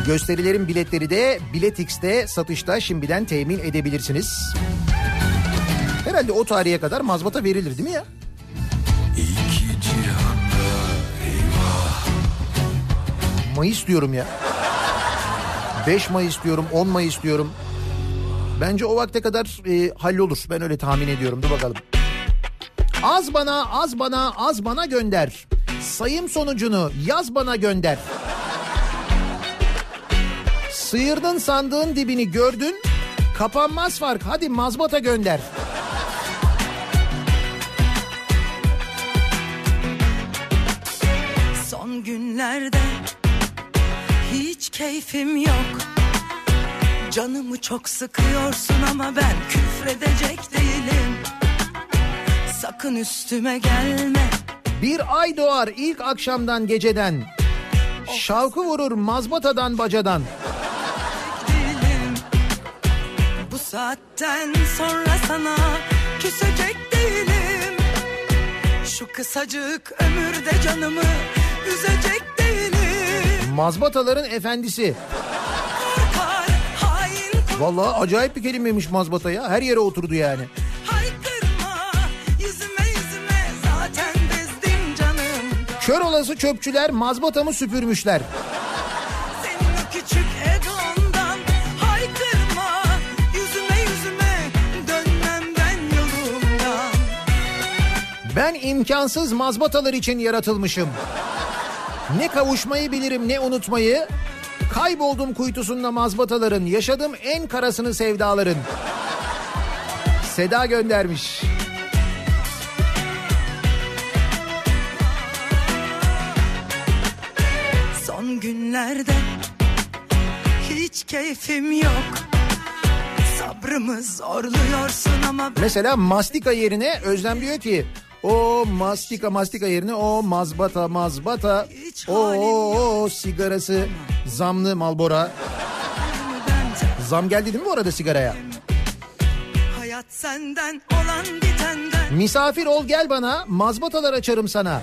Gösterilerin biletleri de Biletix'te satışta şimdiden temin edebilirsiniz. Herhalde o tarihe kadar mazbata verilir değil mi ya? Mayıs diyorum ya. 5 Mayıs diyorum, 10 Mayıs diyorum. Bence o vakte kadar e, hallolur. Ben öyle tahmin ediyorum. Dur bakalım. Az bana, az bana, az bana gönder. Sayım sonucunu yaz bana gönder. Sıyırdın sandığın dibini gördün. Kapanmaz fark. Hadi mazbata gönder. Son günlerde hiç keyfim yok Canımı çok sıkıyorsun ama ben küfredecek değilim Sakın üstüme gelme Bir ay doğar ilk akşamdan geceden. Şavkı vurur mazbatadan bacadan. Saatten sonra sana küsecek değilim Şu kısacık ömürde canımı üzecek değilim Mazbataların efendisi. Vallahi acayip bir kelimeymiş mazbata ya. Her yere oturdu yani. Kör olası çöpçüler mazbatamı süpürmüşler. Ben imkansız mazbatalar için yaratılmışım. Ne kavuşmayı bilirim ne unutmayı. Kayboldum kuytusunda mazbataların. Yaşadım en karasını sevdaların. Seda göndermiş. Son günlerde hiç keyfim yok Sabrımı zorluyorsun ama Mesela mastika yerine Özlem diyor ki o mastika mastika yerine o mazbata mazbata. O, o, sigarası. Zamlı malbora. Zam geldi değil mi bu arada sigaraya? Hayat senden olan bitenden. Misafir ol gel bana. Mazbatalar açarım sana.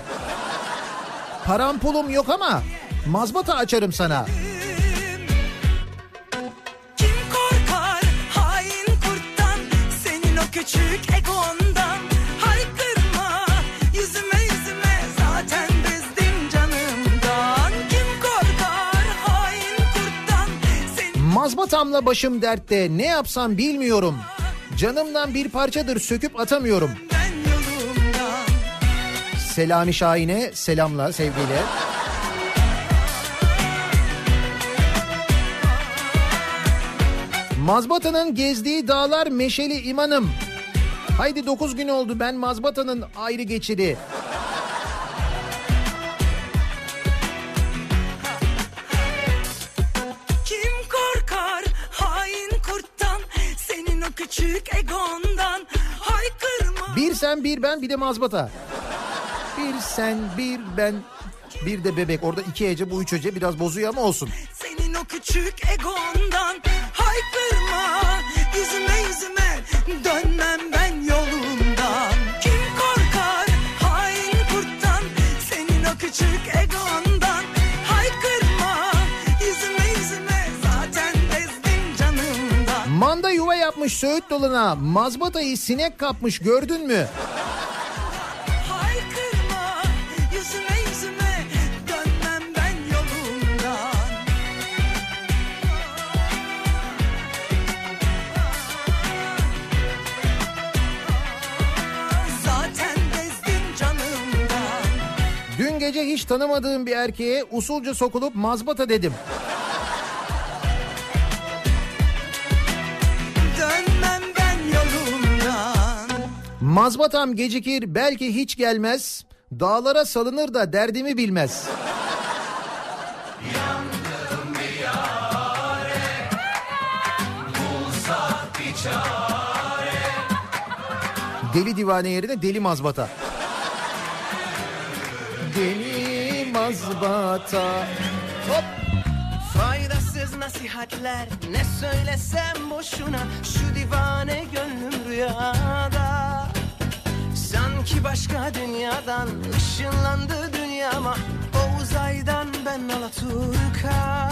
Param pulum yok ama mazbata açarım sana. Kim korkar hain kurttan? Senin o küçük egondan Mazbatamla başım dertte ne yapsam bilmiyorum. Canımdan bir parçadır söküp atamıyorum. Selami Şahin'e selamlar sevgiyle. Mazbata'nın gezdiği dağlar meşeli imanım. Haydi 9 gün oldu ben Mazbata'nın ayrı geçidi. Sen bir ben bir de Mazbata. Bir sen bir ben bir de bebek. Orada iki hece bu üç hece biraz bozuyor ama olsun. Senin o küçük egondan haykırma Yüzüme yüzüme dönmem yapmış Söğüt doluna. Mazbatayı sinek kapmış gördün mü? Dün gece hiç tanımadığım bir erkeğe usulca sokulup mazbata dedim. Mazbatam gecikir belki hiç gelmez. Dağlara salınır da derdimi bilmez. Deli divane yerine deli mazbata. Deli mazbata. Hop. Faydasız nasihatler ne söylesem boşuna Şu divane gönlüm rüyada Sanki başka dünyadan ışınlandı dünyama. O uzaydan ben Alaturka.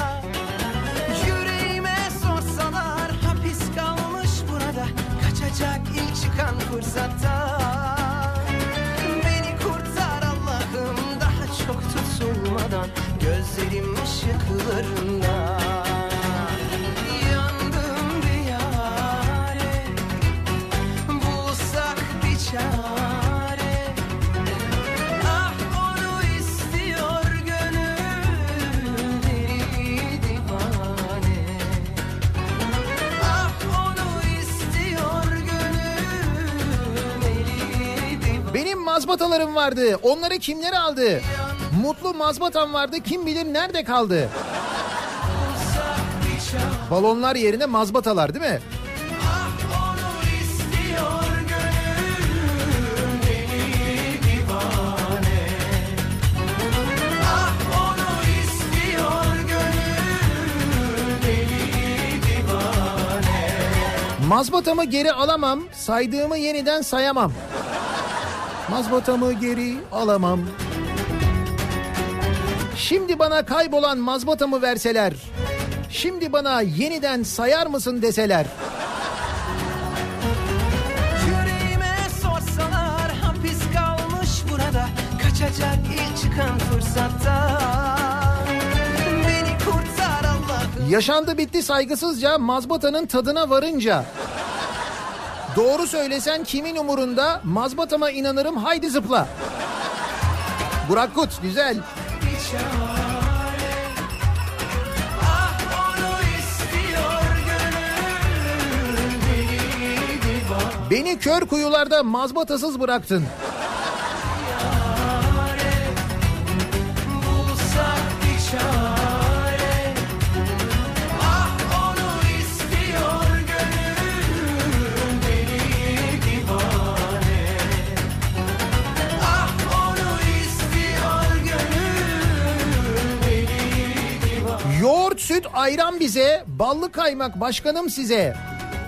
Yüreğime sorsalar hapis kalmış burada. Kaçacak ilk çıkan fırsatta Beni kurtar Allah'ım daha çok tutulmadan. Gözlerim ışıklarında mazbatalarım vardı. Onları kimler aldı? Mutlu mazbatam vardı. Kim bilir nerede kaldı? Balonlar yerine mazbatalar değil mi? Mazbatamı geri alamam, saydığımı yeniden sayamam. Mazbatamı geri alamam. Şimdi bana kaybolan mazbatamı verseler, şimdi bana yeniden sayar mısın deseler. Yüreğime sorsalar hapis kalmış burada Kaçacak ilk çıkan fırsatta Yaşandı bitti saygısızca mazbatanın tadına varınca. Doğru söylesen kimin umurunda mazbatama inanırım haydi zıpla. Burak Kut güzel. Beni kör kuyularda mazbatasız bıraktın. Süt, ayran bize, ballı kaymak başkanım size.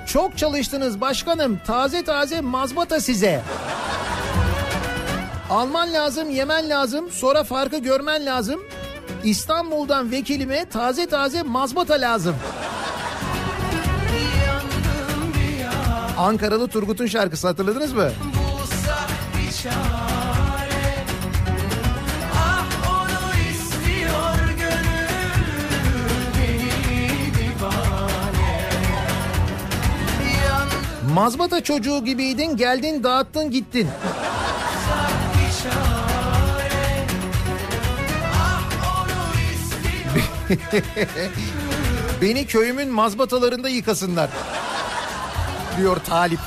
Çok çalıştınız başkanım, taze taze mazbata size. Alman lazım, yemen lazım, sonra farkı görmen lazım. İstanbul'dan vekilime taze taze mazbata lazım. Ankaralı Turgut'un şarkısı hatırladınız mı? Bulsak bir çare Mazbata çocuğu gibiydin, geldin dağıttın gittin. Beni köyümün mazbatalarında yıkasınlar. Diyor Talip.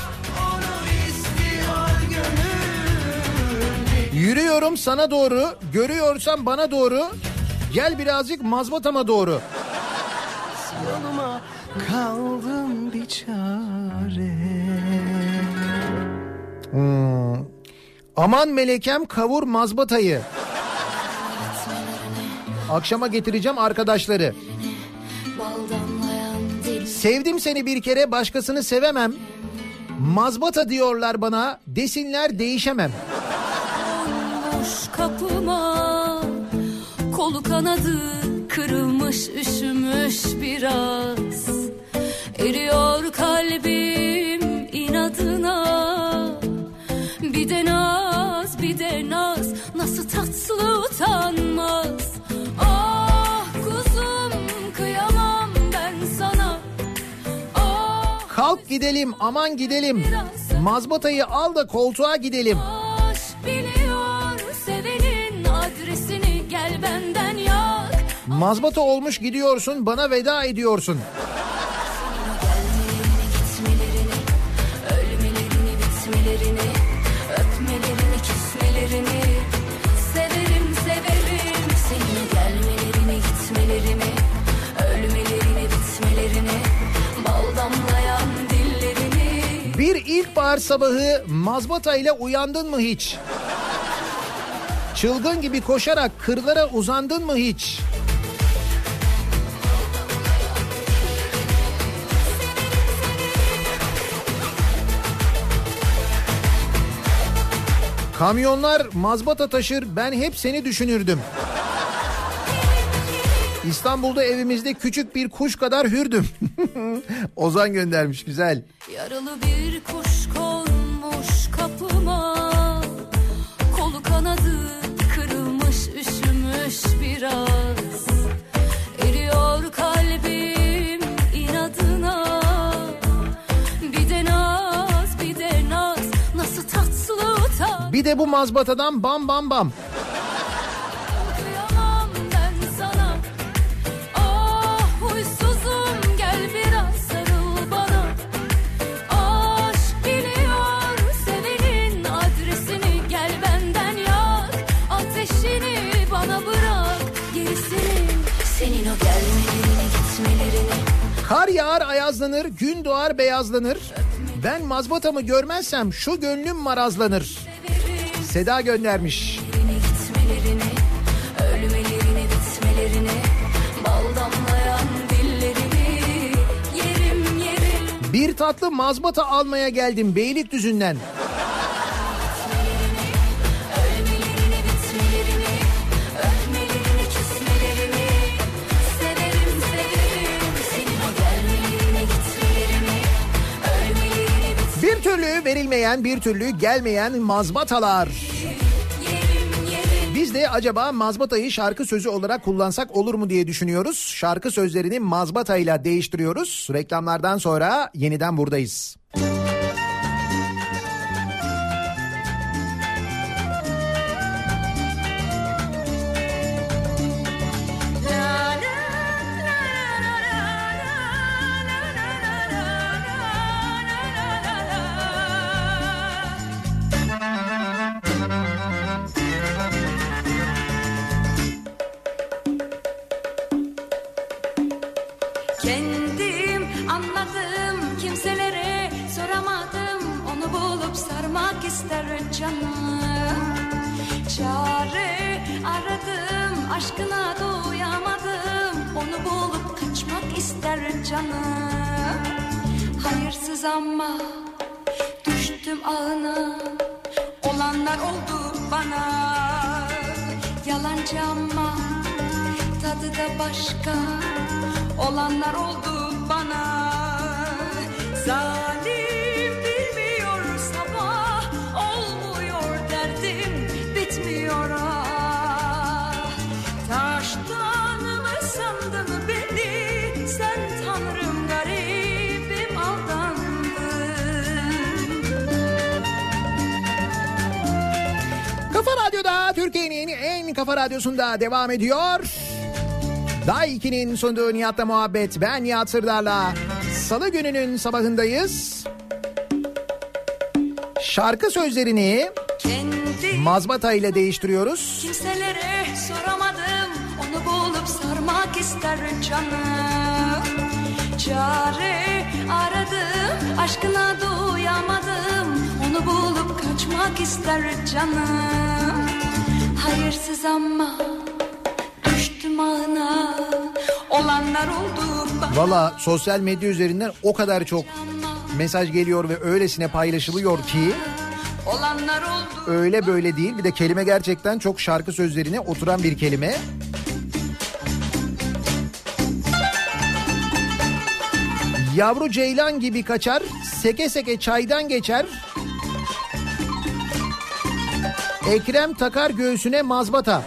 Yürüyorum sana doğru, görüyorsan bana doğru. Gel birazcık mazbatama doğru. Yoluma kaldım bir çare Aman melekem kavur mazbatayı. Akşama getireceğim arkadaşları. Sevdim seni bir kere başkasını sevemem. Mazbata diyorlar bana desinler değişemem. Boş kapıma Kolu kanadı kırılmış üşümüş biraz Eriyor kalbim inadına Bir de naz bir de naz Nasıl tatlı utanmaz Ah kuzum kıyamam ben sana Ah Kalk gidelim aman gidelim. Mazbatayı al da koltuğa gidelim. aşk biliyor sevenin adresini gel benden yak Mazbata olmuş gidiyorsun bana veda ediyorsun. İlkbahar sabahı mazbata ile uyandın mı hiç? Çılgın gibi koşarak kırlara uzandın mı hiç? Kamyonlar mazbata taşır ben hep seni düşünürdüm. İstanbul'da evimizde küçük bir kuş kadar hürdüm. Ozan göndermiş güzel. Yaralı bir kuş konmuş kapıma Kolu kanadı kırılmış üşümüş biraz Eriyor kalbim inadına Bir de naz bir de naz Nasıl tatlı utan Bir de bu mazbatadan bam bam bam. Kar nazlanır, gün doğar beyazlanır. Ben mazbatamı görmezsem şu gönlüm marazlanır. Seda göndermiş. gitmelerini, ölmelerini, bitmelerini, bal damlayan dillerini, yerim yerim. Bir tatlı mazbata almaya geldim Beylikdüzü'nden. Türlü verilmeyen, bir türlü gelmeyen mazbatalar. Biz de acaba mazbatayı şarkı sözü olarak kullansak olur mu diye düşünüyoruz. Şarkı sözlerini mazbatayla değiştiriyoruz. Reklamlardan sonra yeniden buradayız. Kendim canım Hayırsız ama düştüm ağına. Olanlar oldu bana. Yalancı ama tadı da başka. Olanlar oldu bana. Zalim kafa radyosunda devam ediyor. Day 2'nin sunduğu Nihat'la muhabbet. Ben Nihat Sırdar'la. Salı gününün sabahındayız. Şarkı sözlerini mazbata ile değiştiriyoruz. Kimselere soramadım onu bulup sarmak ister canım Çare aradım aşkına doyamadım onu bulup kaçmak ister canım Hayırsız ama düştüm ağına olanlar oldu Valla sosyal medya üzerinden o kadar çok mesaj geliyor ve öylesine paylaşılıyor ki olanlar oldu öyle böyle değil. Bir de kelime gerçekten çok şarkı sözlerine oturan bir kelime. Yavru ceylan gibi kaçar, seke seke çaydan geçer. Ekrem takar göğsüne mazbata.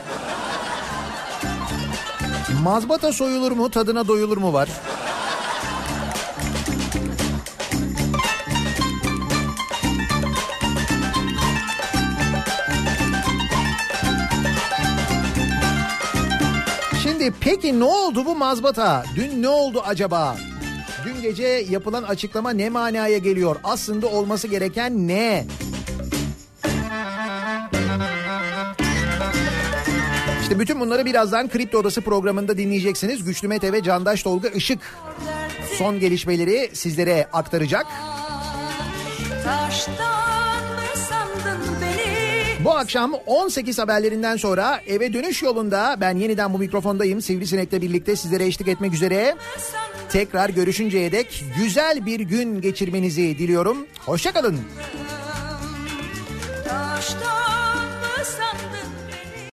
Mazbata soyulur mu, tadına doyulur mu var? Şimdi peki ne oldu bu mazbata? Dün ne oldu acaba? Dün gece yapılan açıklama ne manaya geliyor? Aslında olması gereken ne? İşte bütün bunları birazdan Kripto Odası programında dinleyeceksiniz. Güçlü Mete ve Candaş Tolga Işık son gelişmeleri sizlere aktaracak. Taştan Bu akşam 18 haberlerinden sonra eve dönüş yolunda ben yeniden bu mikrofondayım. Sivrisinek'le birlikte sizlere eşlik etmek üzere. Tekrar görüşünceye dek güzel bir gün geçirmenizi diliyorum. Hoşçakalın.